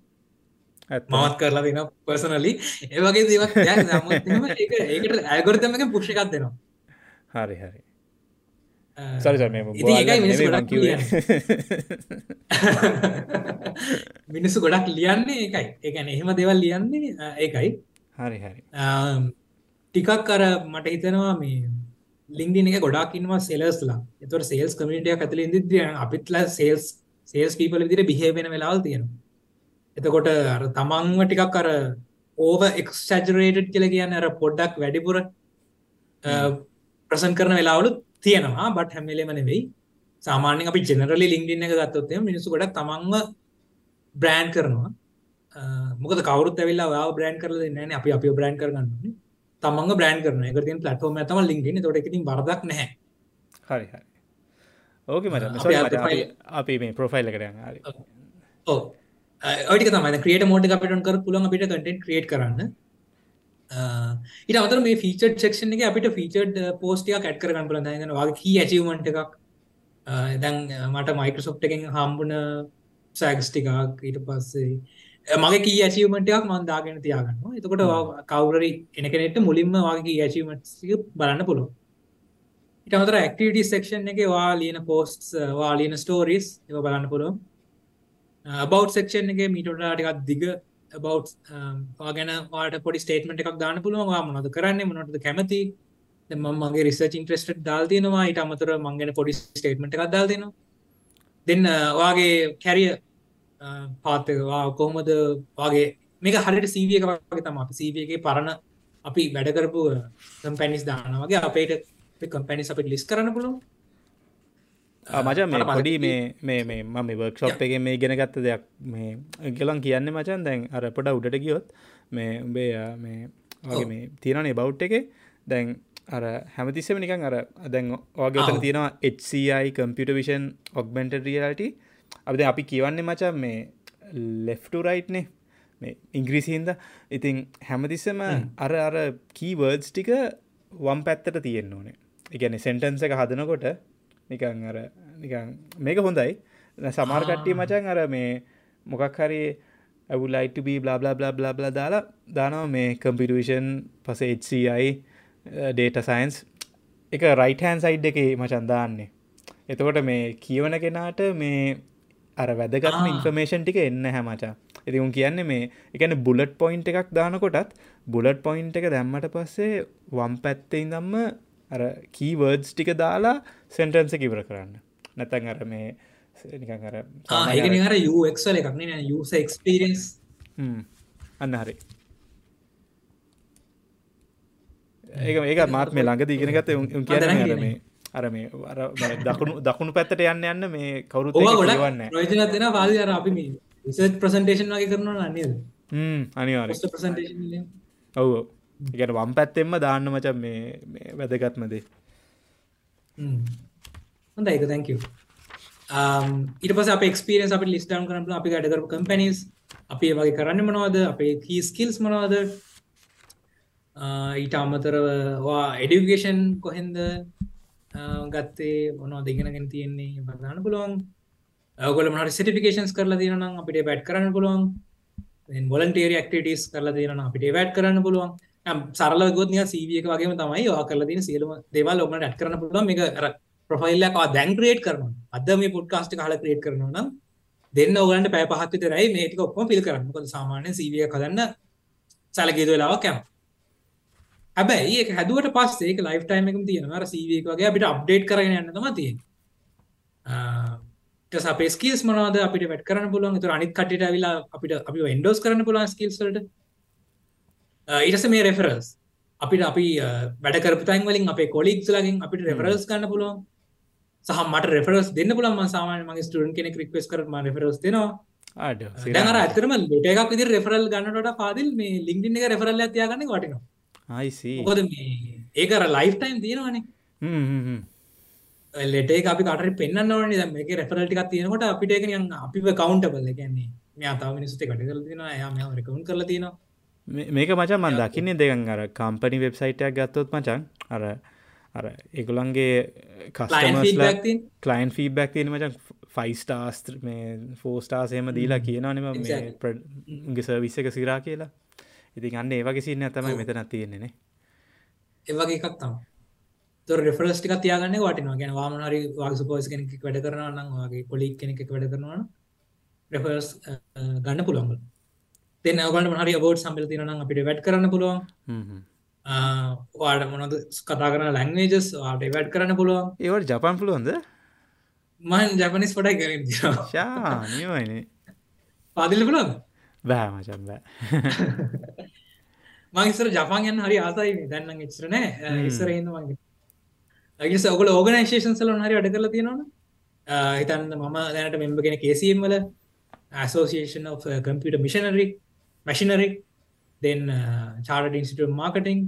මවත් කරලා දෙන පර්සනලි ඒවගේ දේවක් ඒකට ඇගොරිතම එක පුෂ් එකක් දෙනවා. හරි හරි. මිනිස්සු ගොඩක් ලියන්නේ එකයි එකන එහෙම දෙවල් ලියන්නේ ඒකයි. හරි හරි. ටිකක් කර මට හිතනවා මේ ලිින්දින එක ගොඩක් ඉන්නවා සෙලස්ලා එතුර සේල්ස් කමිටිය ඇතුල ඉදිද අපිත්ල සේල්ස් සේල්ස් පීපල විදිර බිහේවෙන වෙලාල් තියෙනවා එතකොට අර තමන්ව ටිකක් කර ඕව එක්ෂජරේට් කියල කියන්න අර පොඩ්ඩක් වැඩිපුර ප්‍රසන් කරන වෙලාවලුත් තියෙනවා. බට හැමලෙම නෙවෙයි. සාමාන්‍යෙන් අපි ජෙනරලි ලින්ගින්න එක ගත්තොත්තය මිනිසු ගොඩක් තමන්ව බ්‍රෑන්් කරනවා. මොක කවරු ඇවිල්ලා වා බ්‍රෑන් කරල න අපි අපි බ්‍රෑන් කරගන්න තමන් බ්‍රෑන් කරන එක තින් පලටෝම තම ලින්ගින තොට එකතින් බරදක් නැහැ. හරි හරි. ඕක මට අපි මේ ප්‍රොෆයිල් කරන්න ඕ ඔටික තමයි. ක්‍රියට මෝඩ අපිටන් කර පුළන් අපිට කටෙන්ට ක්‍රියට් කරන්න. ඉට අතර මේ ෆීචර් ෙක්ෂන් එක අපිට ෆීචර්ඩ පෝස්ටිය කැට් කරගන්න පුල න වගේ කී ඇචවමට එකක්. දැන් මට මයිකසොප්ට එකෙන් හම්බුන සෑගස්ටිකක් ඊට පස්සේ මගේ කී ඇචීමටයක් මන්දාගෙන තියාගන්න එතකොට කවුරරි එනකනෙට මුලින්ම වගේ ඇචීමට බලන්න පුළුව ඉට අතර ඇක්ටිවිටි සෙක්ෂන් එක වා ලියන පෝස්ට් වා ලියන ස්ටෝරිස් එ බලන්න පුළුව බෞ් සෙක්ෂන් එක මීටටටිකක් දිග about um, ගැන වාට පොඩි ස්ටේටමට එකක් දාන්න පුළුවන්වා මොනද කරන්න? මොනටද කැමති? ම මගේ රිසර්ච් ඉන්ට්‍රස්ට දාල් තියෙනවා. ඉට අමතර මංගෙන පොඩි ස්ටේටමට එකක් දාල් දෙනවා. දෙන්න වාගේ කැරිය පාත්තවා කොහොමද වගේ මේක හරිට සීවිය එක වගේ තම අපි සීවියගේ පරණ අපි වැඩකරපු කම්පැනිස් uh, දානවගේ අපේට කම්පැනිස් අපිට ලිස් කරන්න පුළුවන්. මචන් මේ පොඩි මේ මේ මම වර්ක්ෂොප් එක මේ ගෙන ගත්ත දෙයක් මේ ගලන් කියන්න මචන් දැන් අර පොඩ උඩට ගියොත් මේ උඹේ මේ වගේ මේ තියෙනනේ බෞට් එක. දැන් අර හැමතිස්සම නිකන් අර දැන් ඕගතන තියෙනවා HCI කම්පියට විෂන් ඔක්බෙන්ට රියල්ට අපද අපි කියවන්නේ මචන් මේ ලෙෆ්ටු රයිට්නේ මේ ඉංග්‍රීසිහින්ද ඉතින් හැමතිස්සම අර අර කීවර්ඩ්ස් ටික වම් පැත්තට තියෙන්න්න ඕනේ. එකන සෙන්ටන්ස එක හදනකොට නිකං අර නිකං මේක හොඳයි. සමාර්කට්ටිය මචන් අර මේ මොකක් හරි ඇවුලයිට බී blah blah blah blah blah දාලා දානවා මේ කම්පිටවිෂන් පස HCI ඩේට සයින්ස් එක රයිටහන් සයිඩ් එක මචන් දාන්නේ. එතකොට මේ කියවන කෙනාට මේ අර වැදගත්ම ඉන්ෆර්මේෂන් ටික එන්න හැමචා ඇති උන් කියන්නේ මේ එකන බුලට් පොයින්් එකක් දානකොටත් බුලට් පොයින්් එක දැම්මට පස්සේ වම් පැත්තෙන් දම්ම අර කීවර්ඩ්ස් ටික දාලා සෙන්ටන්ස කිවර කරන්න. නැතැන් අර මේ අර නිකර යක්වල එකක් න යස එක්ස්පිරන්ස් අන්න හරි. ඒක ඒක මාත් මේ ළඟ දීගෙන ගත උන් කියන මේ අර මේ දකුණු දකුණු පැත්තට යන්න යන්න මේ කවුරුත් ගොඩන්න රෝජනත් දෙෙන පාද අර අපි මේ විසර්් ප්‍රසන්ටේෂන් වගේ කරනවා නන්නේද අනිවාර ඔව් ඉගැන වම් පැත්තෙන්ම දාන්න මචන් මේ වැදගත්මදේ හොඳ එක තැක ඊට පස අප ක්ස්පිරස් අප ලිස්ටන් කරන අපි ගඩකරු කම්පැනිස් අපි වගේ කරන්න මනවාද? අපේ කී ස්කිල්ස් මනවාද? ඊට අමතරවා එඩිකේෂන් කොහෙන්ද ගත්තේ? මොනවා දෙගෙනගෙන තියෙන්නේ? බදාන්න පුළුවන්. ඔගල මට සිටිෆිකේන්ස් කරලා තියෙන අපිට බැට් කරන්න පුළුවන්. බොලන්ටේරි ක්ටිටස් කරලා තියෙන අපිට වැට් කරන්න පුළුවන්. සරල ගොත් නිය සීවියක වගේම තමයි වා කරලා තියෙන සියලුම දේවල් ඔබට ඇත් කරන්න පුළුවන්. මේක ප්‍රොෆයිල්ලක් දැන් ක්‍රේට් කරනවා. අද මේ පොඩ්කාස්ට් හල ක්‍රේට් කරනවා නම් දෙන්න ඔගලන්ට පැය පහත් විතරයි මේක ඔක්කොම ෆිල් කරන්න. මොකද සාමාන්‍ය සීවිය හදන්න සැලකීද වෙලාවක් කැම හැබැයි ඒක හැදුවට පස්සේ ඒක ලයිෆ් ටයිම් එකම තියෙනවා. අර CV එක වගේ අපිට අප්ඩේට් කරගෙන යන්න තමයි තියෙන්නේ. ඊට අපේ ස්කිල්ස් මොනවද? අපිට වැඩ කරන්න පුළුවන්. ඒතර අනිත් කට්ටියට ඇවිල්ලා අපිට අපිව එන්ඩෝස් කරන්න පුළුවන් ස්කිල්ස් වලට. ඊට පස්සේ මේ රෙෆරල්ස් අපිට අපි වැඩ කරපු තැන් වලින් අපේ කොලීග්ස් ලගෙන් අපිට රෙෆරල්ස් ගන්න පුළුවන්. සහ මට රෙෆරල්ස් දෙන්න පුළුවන්. මම සාමාන්‍යයෙන් මගේ ස්ටුඩන්ට් කෙනෙක් රික්වෙස්ට් කරලා මම රෙෆරල්ස් දෙනවා. දැන් අර ඇත්තටම ලොට එකක් විදිහට රෙෆරල් ගන්නට පාදිල් මේ ලින්ක්ඩින් එක රෙෆරල් එකක් තියාගන්න වටිනවා. මොකද ඒකර ලයිෆ් ටයිම් තියෙනවානේ. ලෙටේ අපි කට පෙන්න්න ඕන. මේක රෙෆරල්ටික් තියෙනකොට අපිට එක අපි කවන්ටබල කියන්නේ මේ තාව මිනිස්ට කට කල තින ය රකවුන් කරල තියෙනවා මේක මචන් මන් දකින්නේ දෙකන් අර කම්පනි වෙබ්සයිටයක් ගත්තොත් මචන් අර අර ඒගොලන්ගේ කස්ටමස්ලා කලයින් ෆීබක් තියෙන? මචන් ෆයිස්ටාස්ත්‍ර මේ ෆෝස්ටාසේම දීලා කියනනෙම ගේ සර්විස්ස එක සිරා කියලා. ඉතින් අන්න ඒවගේ සින්න තමයි මෙතන තියෙන්නේ ඒවගේ එකක් තම තොර රෙෆරස් ටික තියාගන්න වටිනවා. ගැන වාමනරි වාග සුපෝස් කෙනෙක් වැඩ කරනවා නම් වගේ කොලික් කෙනෙක් වැඩ කරනවා රෙෆර්ස් ගන්න පුළුවන් දෙන්න ඔගලට හරි බෝඩ් සම්බල තිනනම් අපිට වැඩ කරන්න පුළුවන්. වාඩ මොනද කතා කරන ලැංවේජස් වාට වැඩ කරන්න පුළුවන්. ඒවට ජපන් පුළුවන්ද? මන් ජපනිස් පොඩයි කරින් නියමයින. පාදිල පුළුවන් බෑ මචන් බෑ. මංස්සර ජපාන් යන්න හරි ආසයි. දැන්නම් ඉස්රනෑ ඉස්සරහින්න මගේ ඇගිස ඔගල ඕගනයිශේෂන් සල හරි අඩ කරලා තියෙනවා හිතන්න මම දැනට මෙම්බ කෙන කේසිම් වල Association of uh, Computer Chartered Institute of Marketing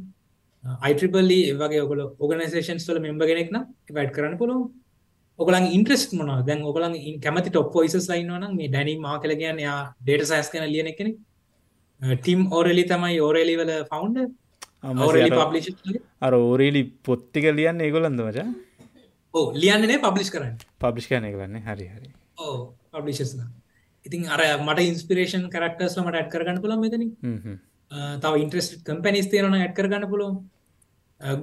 uh, IEEE වගේ ඔගල ඕගනයිසේෂන්ස් වල මෙම්බ කෙනෙක් නම් වැඩ් කරන්න පුළුවන්. ඔගලන් ඉන්ට්‍රෙස්ට් මොනවා දැන් ඔගලන් කැමති ටොප් වොයිසස් ලයින්නවා නම් මේ ඩැනි මා කියලා කියන්නේ යා ඩේටා සයන්ස් ගැන ලියන කෙනෙක් ටිම් ඕරෙලි තමයි ඕරෙලි වල ෆවුන්ඩර් ඕරෙලි පබ්ලිෂර් අර ඕරෙලි පොත්තික ලියන්න ඒගොල්ලන්ද මචං? ඔව් ලියන්නේ නේ පබ්ලිෂ් කරන්නේ. පබ්ලිෂ් කරන කරන්නේ හරි හරි. ඔව් පබ්ලිෂර්ස්ලා ඉතින් අර මට ඉන්ස්පිරේෂන් කරක්ටර්ස්ලා මට ඇඩ් කරගන්න පුළුවන් මෙතනින්. තව ඉන්ට්‍රෙස්ටඩ් කම්පැනිස් නම් ඇඩ් කරගන්න පුළුවන්.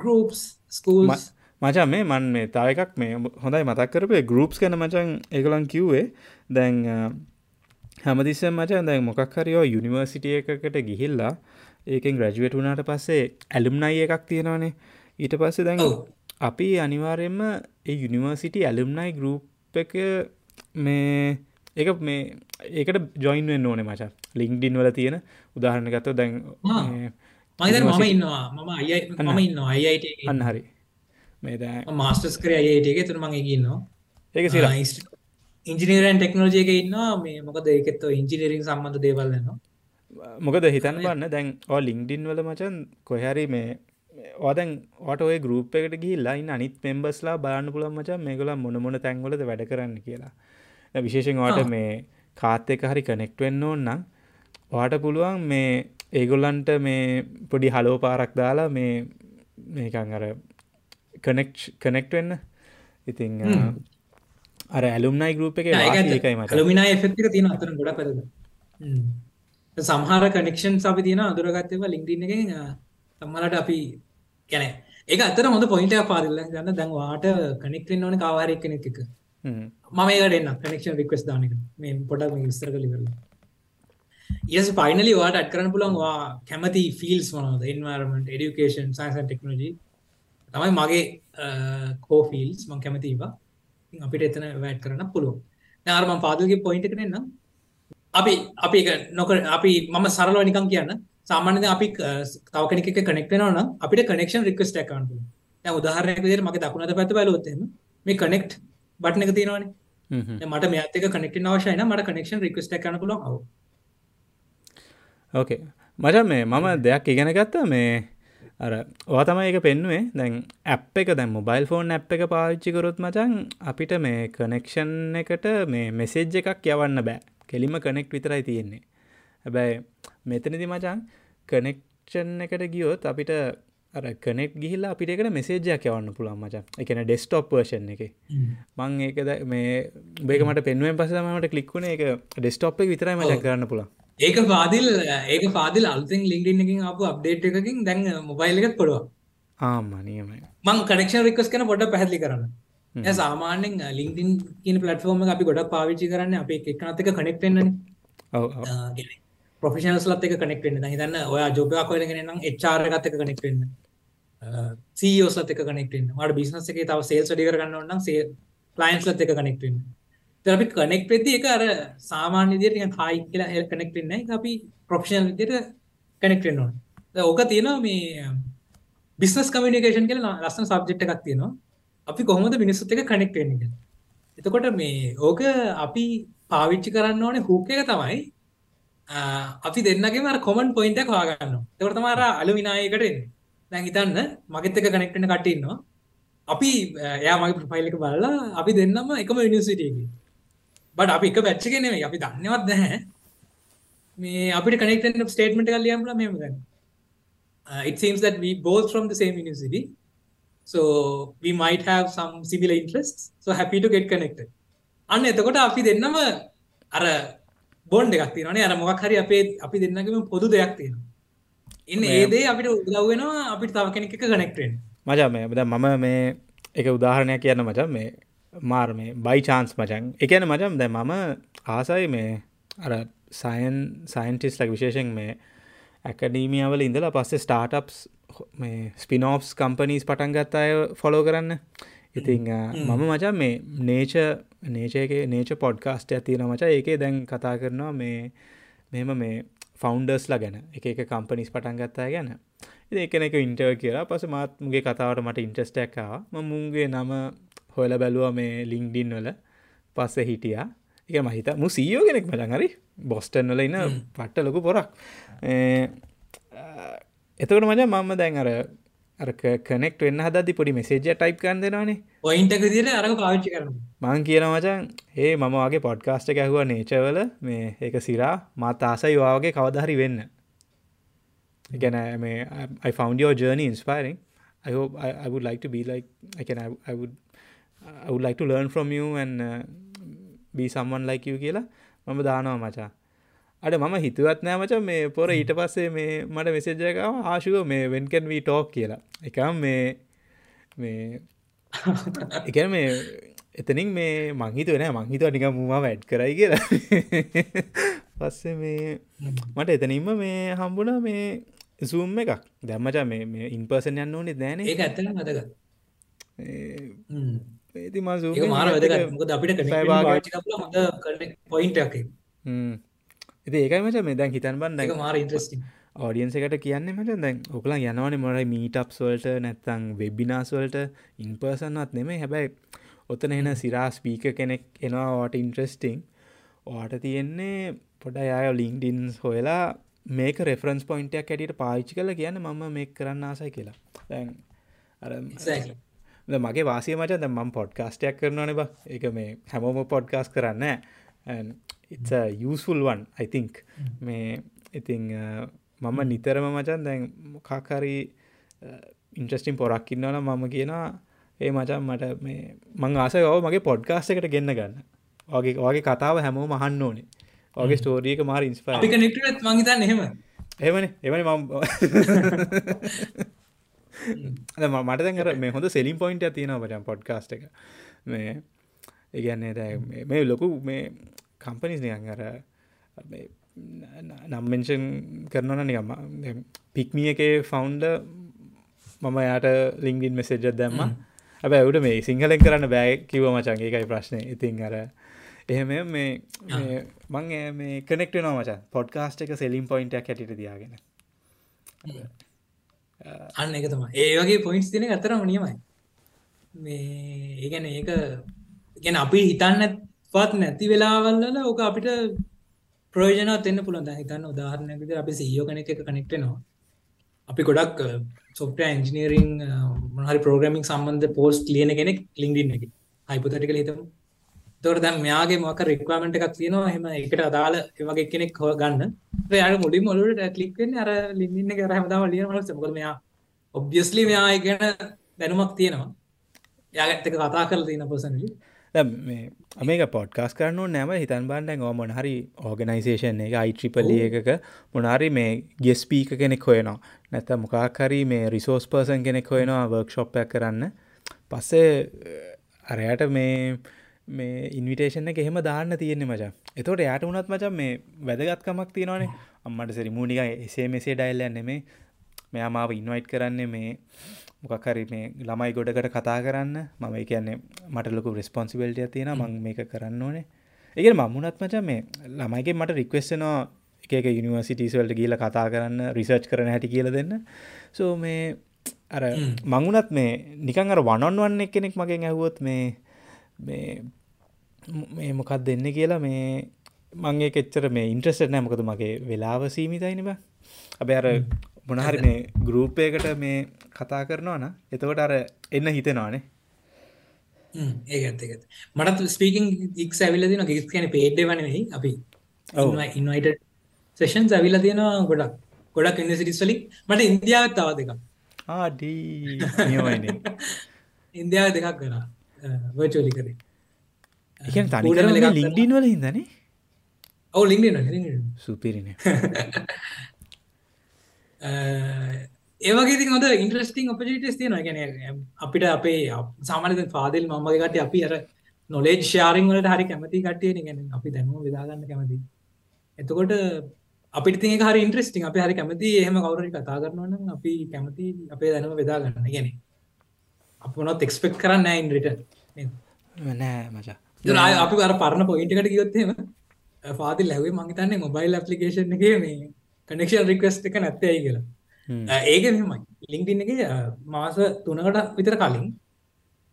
ගෲප්ස් ස්කූල්ස් මචන් මේ මන් මේ තාව එකක් මේ හොඳයි මතක් කරපේ ගරුප්ස් කන මචන් එකලන් කිව්වේ. දැන් හැමදිස්ස මචන් දැන් මොකක් හරිෝ යුනිවර්සිටිය එකකට ගිහිල්ලා ඒකෙන් ග්‍රජුවට් වුණට පස්සේ ඇලුම්නයි එකක් තියෙනවානේ. ඊට පස්සේ දැන් අපි අනිවාරයෙන්ම ඒ යුනිවර්සිටි ඇලුම්නයි ගරුප් එක මේ එක මේ ඒකට ජොයින් වෙන්න ඕනේ මචා. ලිංක්ඩින් වල තියෙන උදාහරණ ගත්ත දැන් මම ඉන්නවා. මම අයි මම ඉන්නවා. අයිට අන්න හරි. මේ මාස්ටස් කර අයටක තුර මං එකන්නවා ඒක සිර. ඉංජිනීරන් ටෙක්නෝජයක ඉන්නවා. මේ මොකද ඒකෙත්ව ඉංජිනීරින් සම්බඳ දේවල්ලනවා මොකද හිතන්න බන්න දැන් ඕ ලිංක්ඩින් වල මචන් කොහැරි මේ ඕදැන් ඔය ගරුප් එකට ගිල්ලා ඉන්න අනිත් මෙම්බස්ලා බාන්න පුළන් මචන් මේගොල මොන මොන තැන්වලද වැඩ කරන්න කියලා. විශේෂෙන් වාට මේ කාත් එක හරි කනෙක්ට වෙන්න ඕන්නම් වාට පුළුවන් මේ ඒගොල්ලන්ට මේ පොඩි හලෝ පාරක් දාලා මේ මේකං අර කනෙක්් කනෙක්ට වෙන්න. ඉතිං අර ඇලුම්නයි ගරුප් එක ඒකයි ලමිනා එෆෙක්තික තියෙන අතර ගොඩ පැද සමහර කනෙක්ෂන් අපි තියෙන අදුරගත්තව ලිින්ඩින්න එක සම්මලට අපි ගැන ඒ අතර හොඳ පොයින්ට පාදල්ල ගන්න. දැන්වාට කනෙක්ටෙන් ඕන කාවාරයක් කෙනෙක් එක Mm-hmm. මම ඒකටන්න කනෙක්ෂන් රික්වස් දානක මේ පොඩක් විස්තර කලිවෙල ඉස් පයිනලි වාට අත් කරන පුළන්වා කැමති ෆිල්ස් මනද එන්වර්මට ඩියුකේෂන් සයින්සන් ටෙක්නෝජී තමයි මගේ කෝෆිල්ස් මං කැමතිවා අපිට එතන වැඩ් කරන්න පුළුවන්. නාර මම පාදල්ගේ පොයින්ට් එකට එන්නම්. අපි අපි ඒක නොකර අපි මම සරලව නිකන් කියන්න. සාමාන්‍යයෙන් අපි තව කෙනෙක් එක්ක කනෙක්ට් වෙනවා නම් අපිට කනෙක්ෂන් රික්වෙස්ට් එකක් ගන්න පුළුවන්. දැන් උදාහරණයක් විදිහට මගේ දකුණු අත පැත්ත බැලුවොත් එහෙම මේ කනෙක්ට් බටන් එක තියෙනවනේ. මට මෙයාත් එක්ක කනෙක්ට් නම් මට කනෙක්ෂන් එකක් ගන්න පුළුවන්. අව ඕකේ මචන් මේ මම දෙයක් ඉගෙන ගත්තා. මේ අර ඕ තමයි එක පෙන්නුවේ. දැන් ඇප් එක දැන් මොබයිල් ෆෝන් ඇ් එක පාවිච්චි කරොත් මචන් අපිට මේ කනෙක්ෂන් එකට මේ මෙසේජ් එකක් යවන්න බෑ. කෙලිම කනෙක්් විතරයි තියෙන්නේ. හැබැයි මෙතනදි මචන් කනෙක්ෂන් එකට ගියොත් අපිට අර කනෙක් ගිහිල්ල අපිට මෙසේජයක් යවන්න පුළන් මචන් එකන ඩෙස්ටොප් වර්ෂන් එක. මං ඒකද මේ බේකමට පෙන්ුවෙන් පසමට කලික්ුණ එක ඩෙස්ටොප් එක විතරයි මචන් කරන්න පුළන් ඒක පාදිල් ඒක පාදිල් අල්තින් ලිින්ඩින් එකින් අප අප්ඩේට් එකකින් දැන් මොබයිල් එකත් පොඩුව ආමනියමයි මං කනෙක්ෂන් රික්ස් කන පොඩ පැහදිලි කරන්න. සාමානෙන් ලිින්ඩින් කියන පලටෆෝර්ම අපි ගොඩක් පාවිච්චි කරන්න අප එකනත් එක කනෙක්ටෙන්න්න ප්‍රොෆිෂනස්ලත් එක කනෙක්ටෙන්න්න හිතන්න ඔය ජොබයක් කොයගෙන නම් එච්චාර ගත එක කනෙක්ටෙන්න්න සීෝසත් එක කනෙක්ටෙන් මට බිස්නස එක තව සේල්ස් ඩි කරන්න න්න සේ ලයින්ස්ලත් එක කනෙක්ටෙන්න්න අපි කනෙක් වෙති එක අර සාමාන්‍ය විදියට හයි කියලා හෙල් කනෙක්ට් වෙන්නේ අපි ප්‍රොෆෙෂනල් විදියට කනෙක්ට් වෙන්න ඕන. ඕක තියෙනවා මේ බිස්නස් කමියුනිකේෂන් කියලා ලස්සන සබ්ජෙක්ට් එකක් තියෙනවා. අපි කොහොමද මිනිස්සුත් එක්ක කනෙක්ට් වෙන්නේ කියලා. එතකොට මේ ඕක අපි පාවිච්චි කරන්න ඕනේ හුක් එක තමයි අපි දෙන්නගේම අර කොමන් පොයින්ට් එක හොයාගන්නවා. ඒකට තමයි අර අලුමිනායකට එන්නේ. දැන් හිතන්න මගෙත් එක්ක කනෙක්ට් වෙන්න කට්ටිය ඉන්නවා. අපි එයා මගේ ප්‍රොෆයිල් එක බලලා අපි දෙන්නම එකම යුනිවර්සිටි එකේ බට අපි එක පැච්ච නෙමේ අපි දන්නවත් නැහැ මේ අපිට කනෙක්ටන් ස්ටේට්මට කල් ලියම්ල මෙම ගන්න it seems that we both from the same university so we might have some similar interests so happy to get connected අන්න එතකොට අපි දෙන්නම අර බොන්් එකක් තියනේ අර මොක් හරි අපේ අපි දෙන්නගම පොදු දෙයක් තියෙනවා. ඉන්න ඒදේ අපිට උදව්වෙනවා අපිට තව කෙනෙක් එක කනෙක්ටෙන් මජා මේ බද මම මේ එක උදාහරණයක් කියන්න මචන් මේ මාර් මේ බයි චාන්ස් මචන් එකන මචම් දැ මම ආසයි මේ අර සයන් සයින්ටිස් ලක් විශේෂෙන් මේ ඇකඩීමියවල ඉඳලා පස්සේ ස්ටාර්ටප්ස් මේ ස්පිනෝස් කම්පනීස් පටන් ගත්ත අය ෆොලෝ කරන්න ඉතිං මම මචන් මේ නේච නේචයක නේච පොඩ්කාස්ට ඇතින මචා. ඒකේ දැන් කතා කරනවා මේ මෙම මේ ෆෞන්ඩර්ස්ලා ගැන. එක කම්පනිස් පටන් ගත්තා ගැන. එකන එක ඉන්ටර් කියලා. පස මාත්මගේ කතාවට මට ඉන්ට්‍රස්ටැක්කාව මුන්ගේ නම හොල බැලුව මේ ලිංක්ඩින් වල. පස්ස හිටියා. එක මහිත මු සීයෝ කෙනෙක් හරි? බොස්ටන් වල ඉන්න පට්ට ලොකු පොරක්. එතකට මජ මම දැන් අර කනෙක්ට වෙන්න හදදි පොඩි මෙසේජ ටයිප් කන් දෙෙනවානේ. ඔයින්ටක දිට අර පාච්චි කරන මං කියන මචන් ඒ මම වගේ පොඩ්කාස්ට ඇහුව නේචවල මේ ඒක සිරා. මත් ආසයි වාගේ කවදහරි වෙන්න. ගැන මේ your journey inspiring. I hope I, I would like to be like I can I, I would I would like to learn from you and uh, be someone like you කියලා මම දානවා මචා අඩ මම හිතුවත් නෑ මච මේ පොර ඊට පස්සේ මේ මට මෙසේජයකාව ආශුව මේ වෙන්කන් වී ටෝක් කියලා. එකම් මේ මේ එක මේ එතනින් මේ මංහිත වෙන මංහිතුව නික මුම වැඩ් කරයි කියලා. පස්සේ මේ මට එතනින්ම මේ හම්බුණ මේ සූම් එකක්. දැම්මචා මේ ඉන්පර්සන් යන්න ඕනෙ දෑන ඒ ඇත්තන මතක ඒති ම මාර වැදගත්. අපිට හොඳ පොයින්ට එක ඉති ඒකයි මච මේ දැන් හිතන් බන්න මාර ඉන්ට්‍රස්ටිං ඔඩියන්ස එකට කියන්න මට දැන් ඔකලා යනවන මොරයි මීටප්ස්වල්ට නැත්තං වෙබ්බිනාස්වල්ට ඉන්පර්සන්නත් නෙමේ හැබැයි ඔතන එන සිරා ස්පීක කෙනෙක් එනවාට ඉන්ට්‍රස්ටිං ඕට තියෙන්නේ පොඩ යාය ලිංක්ඩින්ස් හොයලා මේක රෙෆරන්ස් පොයින්ටයක් ඇටියට පාච්චි කල කියන්න මම මේ කරන්න ආසයි කියලා. දැන් අර මගේ වාසිය මච ද මම් පොඩ්කාස්ටයක් කරනවන බ. එක මේ හැමෝම පොඩ්කාස් කරන්න it's යුස්ෆුල් වන් අයිතිංක් මේ ඉතිං මම නිතරම මචන් දැන් මොකාකාරී ඉන්ට්‍රස්ටිම් පොරක් ඉන්නවන මම කියනවා ඒ මචන් මට මේ මං ආසය ඔව මගේ පොඩ්කාස්ට එකට ගෙන්න්න ගන්න. වගේ වගේ කතාව හැමෝ මහන්න ඕනේ. ඔගේ ස්ටෝරියක මාර ඉන්ස්පා නිට මංහිතන්න එහෙම. එමන එමනි මම්. මට දැකර මේ හොඳ සෙලින් පොයින්ට තියෙනවා පටන් පොඩ්කාස්ට එක. මේ ඒගන්නේ දැ මේ ලොකු මේ කම්පනිස් නිකන් අර නම්මෙන්ෂන් කරනන නිකම පික්මිය එකේ ෆවුන්ඩ මම යාට ලිංගින් මෙසේජ දැම්ම. හැබ ඇවට මේ සිංහලෙන් කරන්න බෑ කිව මචන් ඒකයි ප්‍රශ්නය ඉතින් අර එහෙම මේ මං මේ කනෙක්ට න මච. පොඩ්කාස්ට එක සෙලිම් පොයින්ටක් හැටිට දයාගෙන අන්න එක තම ඒ වගේ පොයින්ස් තින අතරම නියමයි. මේ ඒගැන ඒක ගැන අපි හිතන්න පත් නැති වෙලාවල්ල ඕක අපිට ප්‍රයෝජනත් එන්න පුළන් හිතන්න උදාහරණයකද අපි සීයෝ කනෙක් එක කනෙක්ටනවා අපි ගොඩක් සොෆ්ට ඇන්ජිනීරිං මහරි ප්‍රෝග්‍රමින් සම්බන්ධ පෝස්ට ලියන කෙනෙක් ලිින්ඩින්න එක. හයිපතටිකල හිතම. තොර දැම් මෙයාගේ මොක රික්වාමට එකක් තියෙනවා. හෙම එකට අදාල වගේ කෙනෙක් හෝ ගන්න. යාට මුඩි මොලට කලික්වෙන්න අර ලින්න කර හමදාම ලියන මල සමකල මෙයා ඔබ්ියස්ලි මෙයා ගැන දැනුමක් තියෙනවා. යාගත්තක කතා කර තියෙන පසනලි මේක පොඩ්කාස් කරනු නැම හිතන් බන්ඩ ඕ මොනහරි ඕගනයිසේෂන් එක අයිට්‍රිපලි එකක මොනාරි මේ ගෙස්පීක කෙනෙක් හොයනවා. නැත මොකාකරි මේ රිසෝස් පර්සන් කෙනෙක් හොයනවා වර්ක්ෂොප්යක් කරන්න. පස්සේ අරයට මේ මේ ඉන්විටේෂන එහෙම දාන්න තියෙන්නේ මචා. එතොට යට වුණත් මචන් මේ වැදගත්කමක් තියෙනවානේ. අම්මට සරි මූනික එසේ මෙසේ ඩයිල්ලන්න මේ මෙයා මාව ඉන්වයිට් කරන්නේ මේ මොකක්හරි මේ ළමයි ගොඩකට කතා කරන්න. මම කියන්නේ මට ලොකු රෙස්පොන්සිබල්ටිය තියෙන මං මේක කරන්න ඕනේ. ඒක මමුණත් මච මේ ළමයිගේ මට රික්වෙස්ටනවා එක යනිවර්සිටස්වල්ට කියල කතා කරන්න රිසර්ච් කරන හැටි කියල දෙන්න. සෝ මේ අර මංගුණත් මේ නිකන් අර වනොන් වන්න කෙනෙක් මගෙන් ඇහුවොත් මේ මේ මේ මොකක් දෙන්න කියලා මේ මංගේ කෙච්චර මේ ඉන්ට්‍රස්ට නෑ. මොකද මගේ වෙලාව සීමිතයිනිබ අප අර මොනහරි මේ ගරූපයකට මේ කතා කරනවා න එතකොට අර එන්න හිතෙනවානේ. ඒගත්තක මටත් ස්පීකින් ඉක් ඇවිල දින ගෙක් කියන පේඩ්ඩ වනෙහි අපි ඉන්වයිට සේෂන් ඇවිල තියෙනවා ගොඩක්. ගොඩක් ඉන්නසිටිස්වලින් මට ඉන්දියාවත් තව දෙක ආඩී නියමයින. ඉන්දියාව දෙකක් කර. වචෝලි කරේ එක. තනි ලින්ඩින් වල හිදනේ ඔව ලින්ඩ සුපිරින ඒවගේ හොද ඉන්ට්‍රස්ටිං ඔපජිටස් තියෙන ගැන අපිට අපේ සාමානත පාදල් මමගේකට අපි අර නොලේජ් ශාරිං වලට හරි කැමති කට්ටිය ගැන අපි දැනුව විදාගන්න කැමති. එතකොට තිය හරි ඉන්ට්‍රස්ටිං අපි හරි කැමති එහෙම කවුරරි කතා කරනවන අපි කැමති අපේ දැනුව වෙදාගන්න ගැන අප නොත් එක්ස්පෙක් කරන්න ඉන්රිට නෑ මචා. අපි අර පරණ පොයින්ටකට ගියොත්තේම පාති ලැවේ මංහිතන්නේ මොබයිල් ඇපලිකේෂන් එක මේ කනෙක්ෂන් රික්වස්ට එක නැත්තයි කියලා. ඒක මෙමයි ලිින්ක්ටින් එක මාස තුනකට විතර කලින්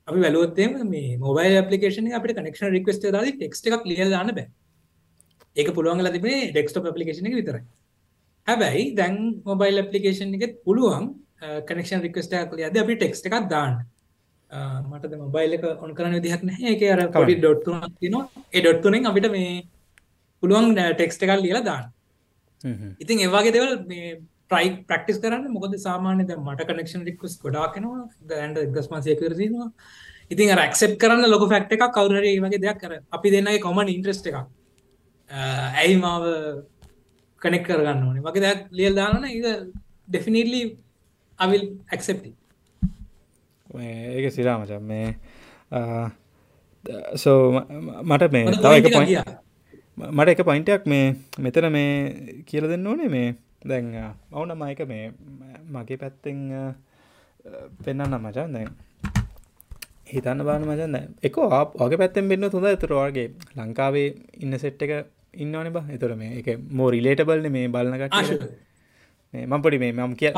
අපි වැලුවත්තේම මේ මොබයිල් පපිකේෂන අපට කනෙක්ෂන් රික්වස්ට ද ටෙක්ට එකක් ලිය දාන්න බෑ. ඒක පුළුවන් ලතිබේ ඩෙක්ස්ටප පපිකේෂන එක විතරයි. හැබැයි දැන් මොබයිල් පපිකේෂන් එකත් පුළුවන් කනෙක්ෂන් රික්වස්ට කල අද අපි ටෙක්ස්ට එකක් දාන්න. මට මොබයිල් එක ඔන් කරන දිහක් නෑ එක අර කඩි ඩොට්තුන තිනවා ඒ ඩොට්තුනෙන් අපිට මේ පුළුවන් ටෙක්ස්ට එකල් ලියලා දාන්න ඉතින් ඒවාගේ දෙවල් මේ ප්‍රයි ප්‍රක්ටිස් කරන්න. මොකද සාමාන්‍ය ද මට කනෙක්ෂන් රික්වස් ගොඩාකෙනවා දැන්ට එක්දස්මාසය කරදිනවා ඉතින් රක්සප් කරන්න ලොක ෆක්ට එකක් කවුරර වගේ දෙයක් කර අපි දෙන්නගේ කොමන් ඉන්ට්‍රස්ට එකක්. ඇයි මාව කනෙක් කරගන්න ඕනේ? වගේ දෙයක් ලියල් දාන්න ඒ ඩෙෆිනිටලි අවිල් ඇක්සෙප්ටි ඒක සිරාමචන් මේ සෝ මට මේ තව එක පොයි මට එක පයින්ටයක් මේ මෙතන මේ කියල දෙන්න ඕනේ මේ දැන් ඔවුන මයක මේ මගේ පැත්තෙන් පෙන්න්න මචන්. දැන් හිතන්න බාන මචන්. එක ඔගේ පැත්තෙන් බෙන්න්න තුොඳ ඇතුරවාගේ ලංකාවේ ඉන්න සෙට් එක ඉන්නවන බ. එතුර මේ එක මෝ රිලේටබල්න මේ බලන්නකට මම්පොඩි මේ මම කිය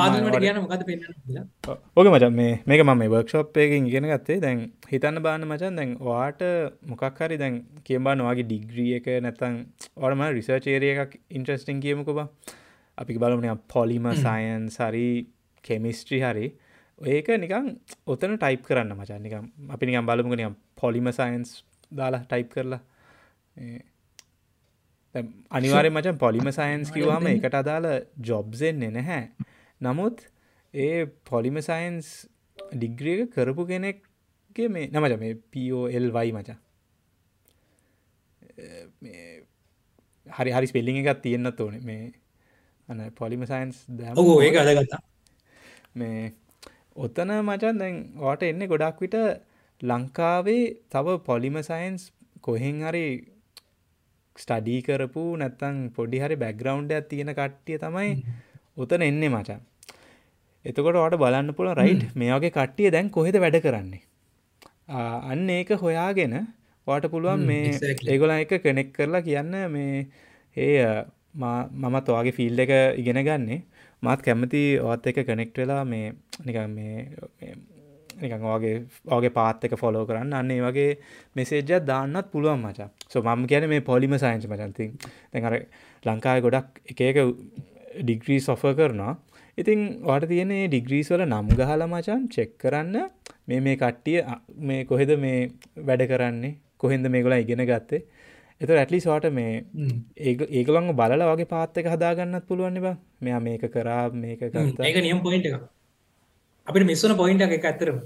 ඕක මචන්. මේ මේක මම වර්ක්ෂප් එකකින් ඉගෙන ගත්තේ. දැන් හිතන්න බාන්න මචන්. දැන් වාට මොකක් හරි දැන් කියම්බාන්න වගේ ඩිග්‍රිය එක නැතන් ඕටම රිසර්චේරිය එකක් ඉන්ට්‍රස්ටිං කියමුකබ අපි බලමන පොලිම සයන් සරි කෙමිස්ට්‍රි හරි ඒක නිකං ඔතන ටයිප් කරන්න මචන්. නිකම් අපි නිකම් බලමුගනියම් පොලිම සයින්ස් දාලා ටයිප් කරලා අනිවාරය මචන් පොලිම සයින්ස් කිවවාම එකට අදාළ ජොබ්සෙන්නේ නැහැ. නමුත් ඒ පොලිම සයින්ස් ඩිග්‍රියක කරපු කෙනෙක්ගේ මේ නමච මේ පෝල් වයි මචා. හරි හරි ස්පෙල්ලිං එකත් තියෙන්න්න ඕන. මේ අන පොලිම සයින්ස් ඕ ඒ අදගත්තා. මේ ඔත්තන මචන් දැන් වාට එන්න ගොඩක් විට ලංකාවේ තව පොලිම සයින්ස් කොහෙන් හරි ස්ටඩී කරපු නැත්තං පොඩි හරි බැග්‍රවන්්ඩ තියෙන කට්ටිය තමයි උතන එන්නේ මචන් එතකොට වට බලන්න පුළ රයිට් මේගේ කට්ටිය දැන් කොහෙද වැඩ කරන්නේ? අන්න ඒක හොයාගෙන වාට පුළුවන් මේ. ඒගොල එක කනෙක් කරලා කියන්න මේ ඒ මමත් ඔයාගේ ෆිල්් එක ඉගෙන ගන්නේ. මාත් කැමති ඔත් එක කනෙක්ට් වෙලා මේ නිකන් මේ නිකන් වගේ වගේ පාත් එක ෆොලෝ කරන්න. අන්න ඒ වගේ මෙසේජ්ජත් දාන්නත් පුළුවන් මචා. සො මම කියන මේ පොලිම සයින්ස් මචන්ති දැන් අර ලංකාව ගොඩක් එක එක ඩිග්‍රී සොෆ කරනවා. ඉතින් වාට තියෙන ඩිග්‍රීස් වල නම් ගහල මචන් චෙක් කරන්න. මේ මේ කට්ටිය මේ කොහෙද මේ වැඩ කරන්නේ? කොහෙන්ද මේගොලා ඉගෙන ගත්තේ? එත ඇටලි සෝට මේ ඒගලන් බලල වගේ පාත්තක හදාගන්නත් පුළුවන් බ. මෙයා මේක කරා මේක කරත ඒක නියම් පොයින්ට එක අපිට මිස්සන පොයින්ට එක ඇතරම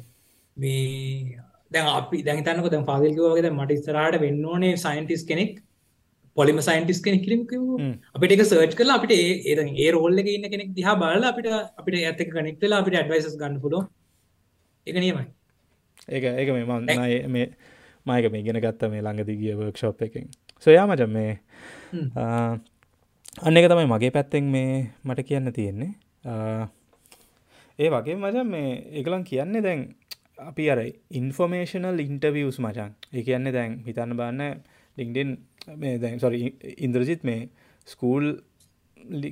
මේ දැන් අපි දැතනක දැ පාදල්කවගේ මට ස්තරාට වෙන්න ඕනේ සයින්ටිස් කෙනෙක් පොලිම සයින්ටිස් කෙනෙක් කිරීම අපිට එක සර්ච් කලා අපිට ඒ ඒ රෝල්ල ඉන්න කෙනෙක් දිහා බල අපිට අපිට ඇතක කනෙක්ටලා අපිට ඇඩවයිසස් ගන්න පුලො එක නියමයි. ඒක ඒක මේ මන් මේ මයක මේ ගෙන ගත්ත මේ ළඟදි ගිය වර්ක්ෂෝප් එකින්. සොයා මච මේ අන්න එක තමයි මගේ පැත්තෙන් මේ මට කියන්න තියෙන්නේ ඒ වගේ මචන් මේ එකලන් කියන්නේ දැන් අපි අර ඉන්ෆෝමේෂනල් ඉන්ටවියස් මචන්. ඒ කියන්නේ දැන් හිතන්න බන්න ලිින්ඩෙන් මේ දැන් සොරි ඉන්ද්‍රජිත් මේ ස්කූල්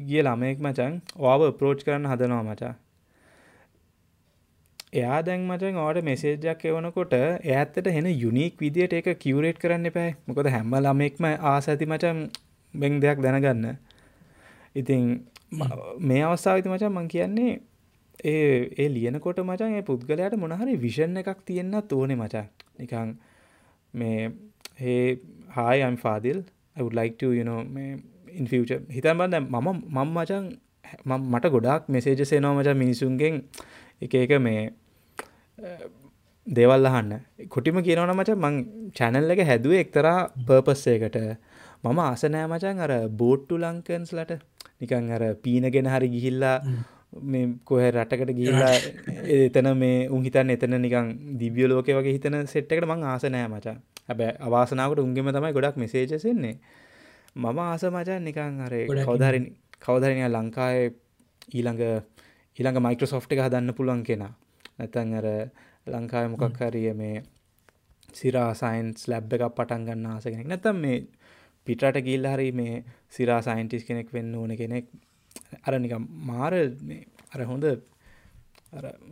ගිය ළමයෙක් මචන් ඕව ප්‍රෝච් කරන්න හදනවා මචා එයා දැන් මචන් ඕට මෙසේජ්ජක් එවනකොට ඇත්තට හෙන යුනික් විදියට එක කිවරේට් කරන්න එපෑ. මොකද හැම්ම ළමෙක්ම ආස ඇති මචන් බෙං දෙයක් දැනගන්න. ඉතින් මේ අවස්ථාවිති මචන් මං කියන්නේ ඒ ඒ ලියනකොට මචන් ඒ පුද්ගලයාට මොනහරි විෂන් එකක් තියෙන්න්නත් ඕනෙ මචා නිකං මේ ඒ හායම් Fadil I would like to you know මේ in future. හිතන් බන්න මම මම මචන් මට ගොඩක් මෙසේජ සේනවා මචන් මිනිසුන්ගෙන් එක එක මේ දේවල් අහන්න. කොටිම කියනවන මච මං චැනල් එක හැදුව එක්තරා පර්පස්සයකට මම ආසනෑ මචන් අර බෝට්ටු ලංකන්ස්ලට නිකං අර පීනගෙන හරි ගිහිල්ලා මේ කොහ රටකට ගිල්ලා එතන මේ උන් හිතන් එතන නිකං දිවිය ලෝක වගේ හිතන සෙට්කට මං ආසනෑ මචා. හැබැ අවාසනාවට උන්ගෙම තමයි ගොඩක් මෙසේජසෙන්නේ මම ආස මචන් නිකං අර කවධරි කවධරනය ලංකාය ඊළඟ ඊළඟ මයිකෝසොෆ්ට එක හදන්න පුළුවන් කෙනා. නැතන් අර ලංකාව මොකක් හරිය මේ සිරා සයින්ස් ලැබ් එකක් පටන් ගන්න ආස කෙනෙක්. නැතම් මේ පිටට ගිල් හරි මේ සිරා සයින්ටිස් කෙනෙක් වෙන්න ඕන කෙනෙක් අර නික මාර අර හොඳ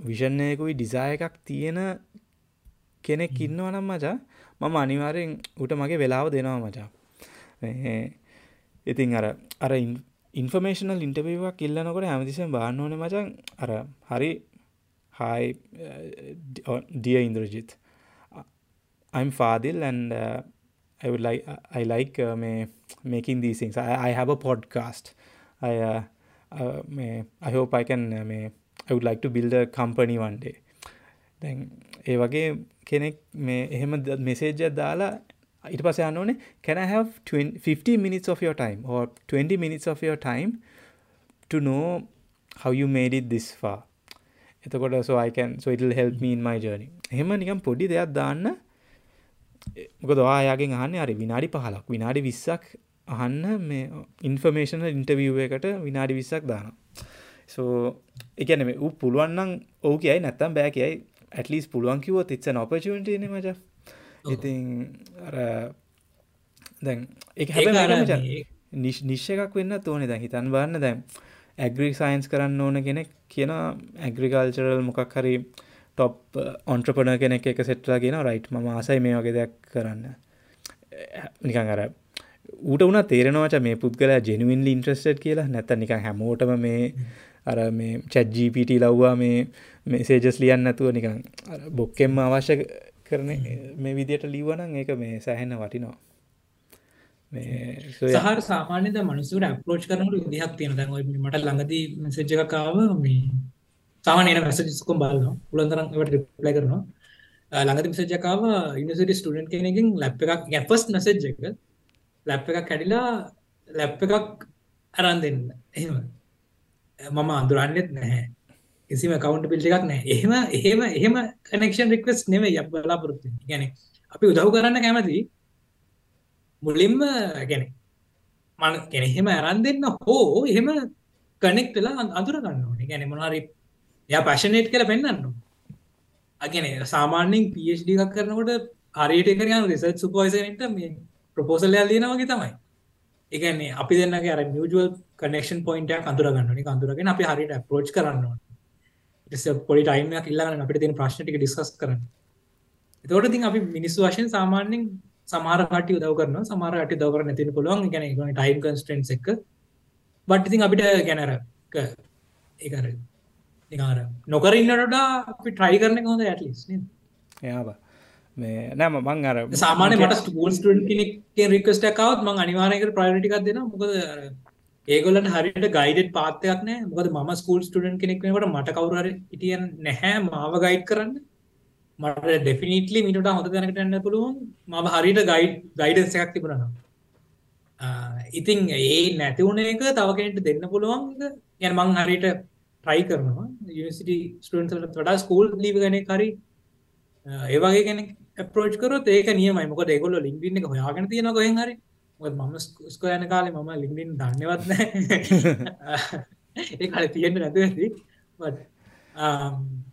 විෂණයකුයි ඩිසාය එකක් තියෙන කෙනෙක් ඉන්නවනම් මචා මම අනිවාරයෙන් උට මගේ වෙලාව දෙනවා මචා ඉතින් අර අර ඉන්ෆර්මේෂනල් ඉන්ටවවක් ඉල්ලනකොට හැමතිසෙන් බාන්න ඕන මචන් අර හරි Hi, uh, dear Indrajit. I'm Fadil, and uh, I would like I like uh, may, making these things. I, I have a podcast. I uh, uh, may, I hope I can uh, may, I would like to build a company one day. දැන් ඒ වගේ කෙනෙක් මේ එහෙම මෙසේජ්ජ දාලා ඊට පස්සේ යන්න ඕනේ can I have 20, 50 minutes of your time or 20 minutes of your time to know how you made it this far එතකොට සෝයිකන් සොයිටල් හෙල්මීන් මයි ජර්නි හෙම නිකම් පොඩි දෙයක් දාන්න මොකද වායාගෙන් අහන්න අරි විනාඩි පහලක් විනාඩි විස්සක් අහන්න මේ ඉන්ෆර්මේෂන ඉන්ටවිය් එකට විනාඩි විස්සක් දාන සෝ එකන මේ ූ පුළුවන්නම් ඕ කියයි නැත්තම් බෑ කියයි. ඇටලිස් පුළුවන් කිවොත් එත්ස නොපචටන මච. ඉතින් දැන් එක හැ නිශ්ෂ එකක් වෙන්න තෝනෙ දැන් හිතන් බන්න දැන් ඇග්‍රික් සයින්ස් කරන්න ඕන කෙනෙක් කියන ඇග්‍රිකල්චරල් මොකක් හරි ටොප් ඔන්ට්‍රපන කෙනෙක් එක සෙට්ලා කියෙන රයිට් ම ආසයි මේ වගේ දෙයක් කරන්න. නිකන් අර ඌට වුණ තේරෙනවාට මේ පුද්ගලයා ජෙනුවින් ඉන්ට්‍රස්ට් කියලා. නැත නික හැමෝටම මේ අර මේ චැජ්ජීපිට ලව්වා මේ මේසේජස් ලියන්න නැතුව නිකන් බොක්කෙම්ම අවශ්‍ය කරන මේ විදියට ලිවනන් ඒක මේ සැහෙන වටිනවා. සහර සාමානද මනිසුර පෝච් කරනට දිහක් තියෙන දැන් මට ලඟදී මෙසේජ්ජකාව මේ සාමානයට මැසජස්කුම් බලන්න උලන්තරන් ට ප්ල කරනවා. ළඟති මෙසජකාව ඉනිසිට ස්ටඩන්් කෙනකින් ලැප් එකක් ගැපස් මැසේජ් එක ලැප් එකක් කැඩිලා ලැප් එකක් අරන් දෙන්න. එහෙම. මම අඳුරන්නෙත් නැහැ. කිසිම කවුන්ට පිල්ට එකක් නෑ එහෙම එහෙම එහෙම කනෙක්ෂන් රික්වස් නෙමේ ය බලාපොරොත්තු ගැන අපි උදව් කරන්න කැමති මුලින්ම ගැන මන ගැන එහෙම ඇරන් දෙන්න හෝ එහෙම කනෙක් වෙලා අඳුරගන්න ඕනේ. ගැන මොනාරි යා පැෂනේට් කළ පෙන්න්න අගැන සාමාන්‍යෙන් පඩ එකක් කරනකොට හරියට කරයන් රිසර්් සුපයිසට මේ ප්‍රපෝසල් ලියනවගේ තමයි. එකන්නේ අපි දෙන්නගේ අර මියජුවල් කනෙක්ෂන් පොයින්ට අඳුරගන්නනි අඳුරගෙන අපි හරිට පෝච් කරන්න පොඩි ටයිමයක් ඉල්ලාගන්න අපිට තින ප්‍රශ්නටික ඩිස්කස් කරන්න. එතකොට තින් අපි මිනිස්සු වශයෙන් සාමාන්‍යෙන් සමාර කට උදව කරන සමාර ට දවර නැතින පුළුවන්. ගැන ටයිම් කන්ස්ටන්ස් එක බට්ඉතින් අපිට ගැනර ඒකර නිකාර නොකරන්නට අපි ට්‍රයි කරන හොඳ ඇටලිස් යාබා මේ නෑම මං අර සාමානය මට ස්කූල් ස්ටන් කෙනෙක් රිකස්ට කවත් මං අනිවාරයක ප්‍රයිටිකක් දෙෙන මොකද ඒගොලට හරිට ගයිඩ පාතයක් නෑ. මොකද ම ස්කූල් ස්ටඩන් කෙනෙක් වට මට කවුර ඉටියන් නැහැ. මාව ගයිඩ් කරන්න. මට ඩෙෆිනිටලි මිට හොඳ දැනකටන්න පුළුවන්. මම හරිට ගයිඩ් ගයිඩන්ස එකක් තිබුණනවා ඉතින් ඒ නැතිවුණ එක තවකෙන්ට දෙන්න පුළුවන් යන් මං හරිට ට්‍රයි කරනවා. යනිසිටි ස්ටන්ට වඩා ස්කූල් ලීව ගන කරි ඒවගේ කෙනෙක් පෝච් කරොත් ඒක නියමයි. මොක ඒගොල ලින්ගින්න එක හොයාගෙන තියෙන කොහෙන් හරි. මම ස්කෝ යන කාලේ මම ලින්ගින් දන්නවත් ඒ කල තියෙන්ට නැතු ඇති.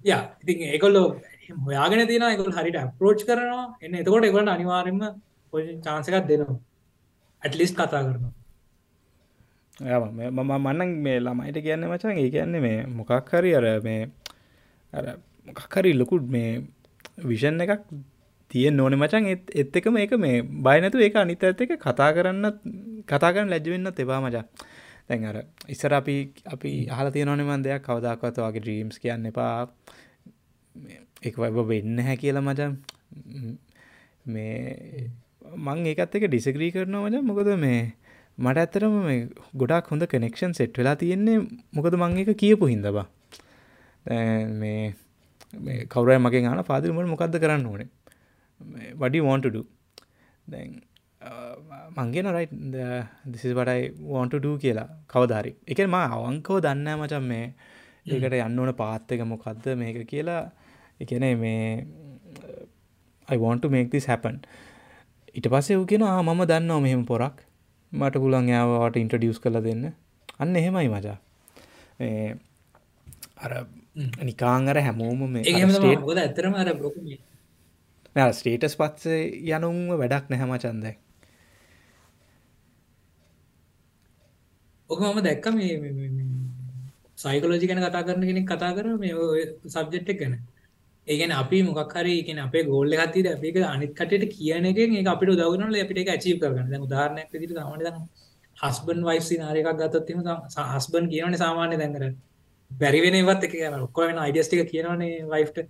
ය ඉතින් ඒකොල්ලෝ හොයාගෙන තියෙන එකකුල් හරිට අප්‍රෝච් කරනවා. එන්න එතකොට එකොට අනිවාරෙන්ම චාන්සකත් දෙනවා. ඇටලිස් කතා කරනවා. මම මන්නන් මේ ළමයිට කියන්න මචන් ඒ කියන්නේ මේ මොකක් හරි අර මේ අර මොකක්හරි ලොකුඩ් මේ විෂන් එකක් තියෙන් ඕන මචන් එත් එක මේක මේ බයනතු ඒක අනිත ඇත එක කතා කරන්න කතා කරන්න ලැජවෙන්න තෙබා මචා. දැන් අර ඉස්සර අපි අපි හල තියනොනමන් දෙයක් කවදක්වත වගේ ඩ්‍රීම්ස් කියන්න එපා. එක වබ වෙන්න හැ කියලා මචන් මේ මං ඒකත් එක ඩිසග්‍රී කරනවා මච. මොකද මේ මට ඇත්තරම මේ ගොඩක් හොඳ කනෙක්ෂන් සෙට් වෙලා තියෙන්නේ මොකද මං එක කියපු හින්දබා මේ කවරයි මගේ ගන පාදිරමට මොකක්ද කරන්න ඕනේ? වඩි වෝන්ටඩු දැන් මංගෙන රයි් දිසි වටයි වෝන්ටඩ කියලා. කවධරි එක ම අවංකව දන්න මචන් මේ ඒකට යන්න ඕන පාත්තක මොකක්ද මේක කියලා. එකන මේ I want to make this happen. ඉට පස්සේ වූ කියෙන මම දන්නවා මෙහෙම පොරක්. මට පුළන් යාවට ඉන්ට්‍රඩියස් කළ දෙන්න. අන්න එහෙමයි මචා. අර නිකාංගර හැමෝම මේ ඇතරම අර ස්ටේටස් පත්සේ යනුන්ව වැඩක් නැහැම චන්දයි ඕක මම දැක්ක මේ සයිකලෝජි ගැන කතා කරන කෙනෙක් කතා කර මේ සබ්ජෙට් එක ගැන. ඒගැන අපි මොකක් හරි කියන අපේ ගෝල්ල හත්තිද අපික අනිත් කටට කියන එක ඒ අපිට දවනල අපිට එක චීප කරගන්න. උදාරණයක් විදිට තමට හස්බන් වයිසි නාරකක් ගත්තත්ම හස්බන් කියවන සාමාන්‍ය දැන්කර බැරිවෙනවත් එක ඔක්කොවෙන අයිඩස්ටික කියනවනේ වයිෆ්ට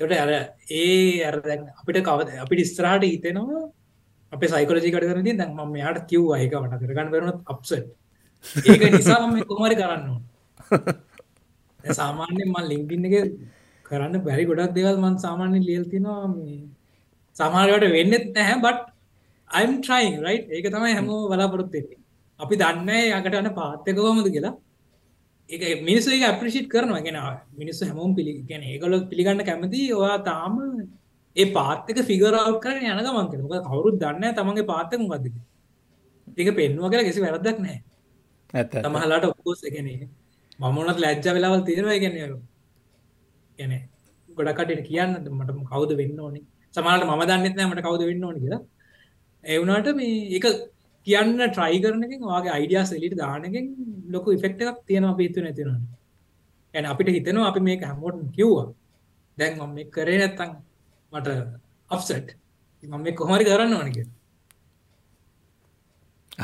තොට අර ඒ අර අපිට කවද අපි ස්ත්‍රාට හිතෙනවා අප සයිකලජි කට කරන දැන් ම යාට කිව් අයක වට කරගන්න කරනත් අප්සට ඒක නිසා ම කොමරි කරන්න සාමාන්‍යෙන් මල් ලිංකින්න එක කරන්න බැරි ගොඩක් දෙවල් මන් සාමාන්‍ය ලියල්තිනවා සමාරයට වෙන්නෙත් නැහැ බට් අයිම් ට්‍රයින් රයි් ඒක තමයි හැමෝ බලාපොරොත්තෙ අපි දන්න යකට අන පාත්තකවමද කියලා. ඒ මිනිස්සු එක අප්‍රිෂිට් කරනවා. ගෙන මිනිස්සු හැමෝම් පිළි ගැන ඒකල පිළිගන්න කැමති ඔයා තාම ඒ පාත්තක ෆිගරව් කරන යන ගමන් කරන කවුරුත් දන්න තමන්ගේ පාත්තක මොකක්ද ඒක පෙන්වා කියලා කිසි වැරදක් නෑ ඇත්ත තමහලාට ඔක්කෝස් එකන මමුණත් ලැජ්ජ වෙලාවල් තියෙනවා ගැන ගැන ගොඩකට කියන්න මට කවුද වෙන්න ඕනි? සමාට ම දන්නෙත් නෑ මට කවුද වෙන්න ඕනි කියලා. එවුනාට මේ එක කියන්න ට්‍රයි කරනකින් වගේ අයිඩියස් එලිට දානකින් ලොකු ඉෆෙක්ට එකක් තියෙනවා පීතු නැතිනවා ඇන අපිට හිතනවා අපි මේක හැමෝටන් කිව්වා. දැන් මම මේ කරේ නැත්තං මට අප්සට් මම මේ කොහමරි කරන්න ඕනක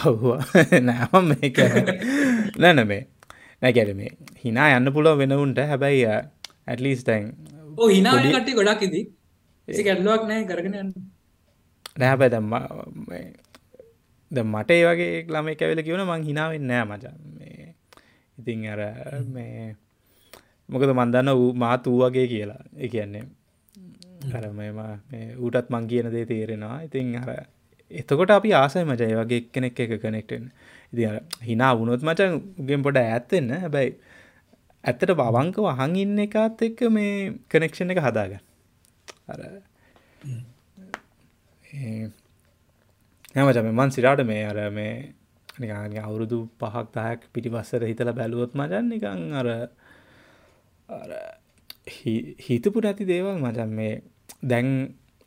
ඔව්වා නෑම මේක නැන මේ නැකැර මේ හිනා යන්න පුළුව වෙනවුන්ට හැබැයි ඇටලිස් තැන් ඕ හිනාට ගොඩක් ඉදී. ගැඩලුවක් නෑ කරගෙන යන්න. නෑබැ දම්ම ද මට ඒ වගේ ළම කැවෙල කියවන මං හිනාවෙන් නෑ මචන් මේ ඉතින් අර මේ මොකද මන්දන්න වූ මාත් වූ වගේ කියලා. ඒ කියන්නේ අර මෙම ඌටත් මං කියන දේ තේරෙනවා. ඉතින් අර එතකොට අපි ආසයි මචය වගේ කෙනෙක් එක කනෙක්ටෙන් ඉති හිනා වුණොත් මචන් උගෙන් පොඩ ඇත්තෙන්න හැබැයි ඇත්තට බවංක වහන් ඉන්න එකත් එක්ක මේ කනෙක්ෂණ එක හදාගන්න. අර නැමචම මන් සිරාට මේ අර මේ නිකාගේ අවුරුදු පහක් දායක් පිටිපස්සර හිතල බැලුවොත් මචන් නිකං අර හිතපු නැති දේවල් මචන් මේ දැන්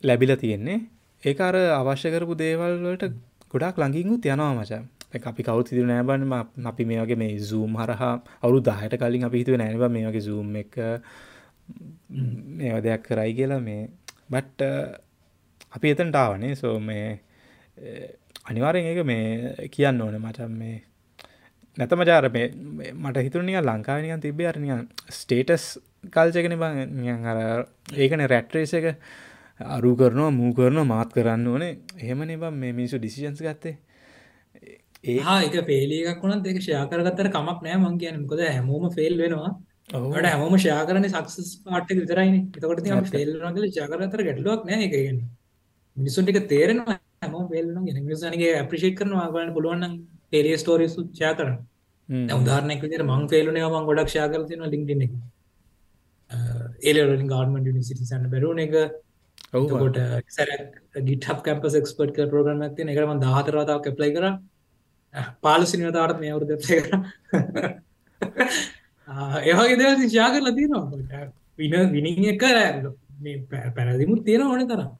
ලැබිල තියෙන්නේ. ඒ අර අවශ්‍ය කරපු දේවල් වලට ගොඩක් ළඟින්ගුත් යනවා මචන් අපි කවුත් හිතු නෑබන්න අපි මේ වගේ මේ සූම් හරහා අවුරු දාහට කලින් අපි හිතුව නෑනව මේ වගේ සූම් එක මේ දෙයක් කරයි කියලා මේ. බට්ට අපි එතන්ටාවනේ සෝ මේ අනිවාරෙන් එක මේ කියන්න ඕන. මචන් මේ නැතම ජාර මේ මට හිතුරනිය ලංකාවනිකන් තිබේ අරනිය ස්ටේටස් කල්චකන බං අර ඒකන රැට්රේස එක අරු කරනවා මූ කරනවා මාත් කරන්න ඕනේ. එහෙමන බම් මේ මිනිසු ඩිසිජන්ස් ගත්තේ. ඒහා එක පේලියක් වුණත් දෙක ෂයාකරගත්තර කමක් නෑ මං කියන කොද හැමෝම ෆෙල් වෙනවා. ට හැම ෂයා කරන සක්සස් එතකොට ම ෆෙල් නගල ජාකරතර ගැටලුවක් නෑ එකගෙන මිනිසුන්ටික තේරෙනවා හැම ෆෙල්න ගෙන මිසනගේ අප්‍රිෂේට් කරනවා. ගන්න පුළුවන්න්න ටෙරිය ස්ටෝරි සුච්චා කරන උදාරනයක් විදිර මං ෆෙල්ලුනේ මං ගොඩක් ෂා කරතින ලින්ක්ඩ එක. ඒලලින් ගාර්මන් නිසිටි සන්න බැරුණ එක ඔහුකොට සැර ගිටහක් කැම්පස් එක්ස්පර්ට් කර ප්‍රෝග්‍රම් ඇති එකරම දාහතරතාව කැප්ලයි කර. පාලසිනතාවට මේ අවුරු දෙප්ලේ කර. ඒවගේ දෙව ශා කරලා තියෙනවා. වින විනිින් එක පැරදිමුත් තියෙන ඕන තරම්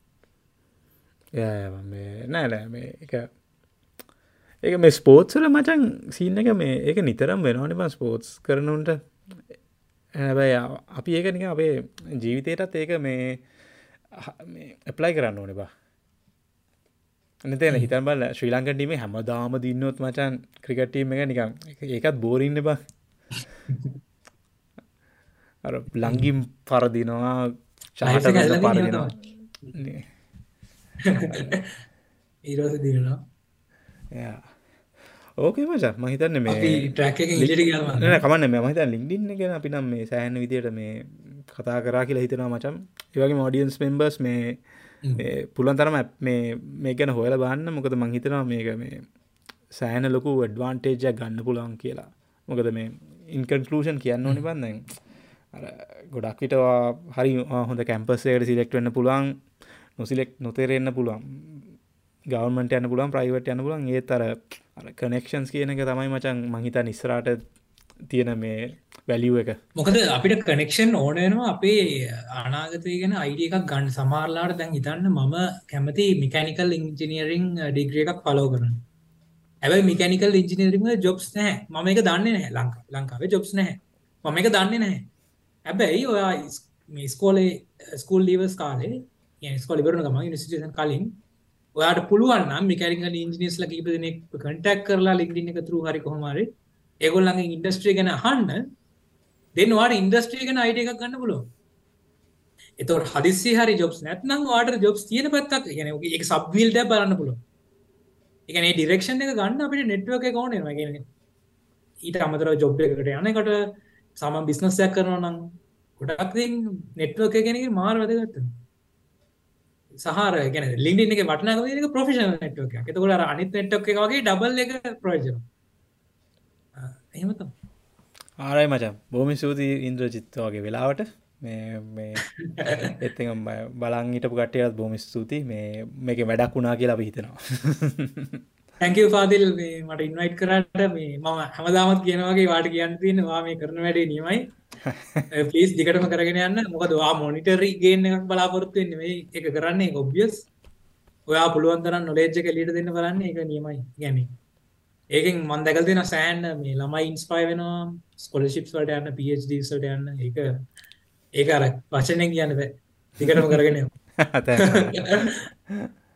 නෑලෑ මේ එක ඒක මේ ස්පෝට්සල මචන් සීන්න එක මේ ඒක නිතරම් වෙනවානිම ස්පෝට්ස් කරනුන්ට හැබැයි අපි ඒකනික අපේ ජීවිතයටත් ඒක මේ ඇප්ලයි කරන්න ඕන බා අනතන හිතන් බල ශ්‍රී ලංකටීම හැමදාම දින්නොත් මචන් ක්‍රිකටීම එක නිකම් ඒකත් බෝරින්න බා ලංගිම් පරදිනවා චාට පරදිනවා ඊරස දිනවා ඕකේ මච මහිතන්න මේ කමන්න මහිත ලිින්ඩින්න ගෙන අපි නම් මේ සෑහන විදියට මේ කතා කරා කියලා හිතෙනවා මචම් ඒවගේ මෝඩියන්ස් මෙම්බර්ස් මේ පුළන් තරම මේ මේ ගැන හොයල බන්න මොකද මංහිතනවා මේක මේ සෑන ලොකු ඩ්වාන්ටේජයක් ගන්න පුළන් කියලා. මොකද මේ ඉන්කන්කලූෂන් කියන්න ඕනි බන්දැන් ගොඩක් විටවා හරි හොඳ කැම්පස්සේට සිලෙක්ට වෙන්න පුළුවන් නොසිලෙක් නොතේරෙන්න්න පුළුවන්. ගවන්මට යන පුලන් ප්‍රයිවට යන පුලන් ඒ තර කනෙක්ෂන්ස් කියන එක තමයි මචන් මහිතා නිස්රාට තියෙන මේ වැලිුව එක. මොකද අපිට කනෙක්ෂන් ඕනනවා අපේ අනාගතය ගැන අයිඩිය එකක් ගන්න. සමාරලාට දැන් හිතන්න මම කැමති මිකැනිකල් ඉංජිනියරිං ඩිග්‍රිය එකක් පලෝ කරන ඇබයි මිකැනිකල් ඉංජිනීරීම ජොබ්ස් නෑ මම එක දන්නේ නෑ ලංක ලංකාවේ ජොබ්ස් නැහැ. මම එක දන්නේ නැහැ. හැබැයි ඔයා මේ ස්කෝලේ ස්කූල් ලීවස් කාලේ ස්කොල බරන ගම නිසිටන් කලින් ඔයාට පුළුවන් මිකරික ඉංජිනිස්ල කීපදනෙක් කටක් කරලා ලින්ඩින්න එක තුරු හරි කොහමරි ඒගොල්ලගේ ඉන්ඩස්ට්‍රිය ගැන හන්න දෙන්නවාට ඉන්ඩස්ට්‍රිය ගැන අයිඩ එකක් ගන්න පුලුව එතවට හදිසි හරි ජොබ්ස් නැත්නම් වාට ජොබ්ස් තියෙන පත්තක් ගෙන එක සබ්විල්ට බලන්න පුළුව එකනේ ඩිරක්ෂන් එක ගන්න අපිට නෙට්ුව එක කවන ගෙන ඊට අමතර ජොබ් එකට යනකට සම බිස්නස්යක් කරනවා නම් ගොඩක් නෙට්ුව එක ගැන මාර වැදගත්ත සහර ගැන ලින්ඩ එක වටනක ප්‍රෆිෂන නෙට්ුව එක එතකොට අනිත් නෙට්ක් එක වගේ ඩබල් එක ප්‍රෝජන එහෙමත ආරයි මචම් බෝමි සූති ඉන්ද්‍ර චිත්තවගේ වෙලාවට. මේ එත් බලන් හිටපු කටයත් බොම ස්තුති මේ මේක වැඩක් වුණා කියලා අපි හිතනවා. හැකව පාදිල් මට ඉන්වයිට් කරට මේ මම හැමදාමත් කියනවාගේ වාට කියන්න තියෙන වා මේ කරන වැඩේ නියමයි පලිස් දිකටම කරගෙන යන්න. මොකද වා මොනිටරි ගේන එකක් බලාපොරත්තුවෙන් මේ එක කරන්නේ ඔබ්ියස් ඔයා පුළුවන් තරන්න නොලේජ්ජක ලිට දෙන්න කරන්නේ එක නියමයි. ගැන ඒකෙන් මන් දැකල් දෙෙන සෑන්ඩ මේ ළමයි ඉන්ස්පයි වෙනවා. ස්කොලශිප්ස් වලට යන්න පඩසට යන්න. එක ඒක අර වචනයෙන් කියන්න බෑ. දිකටම කරගෙන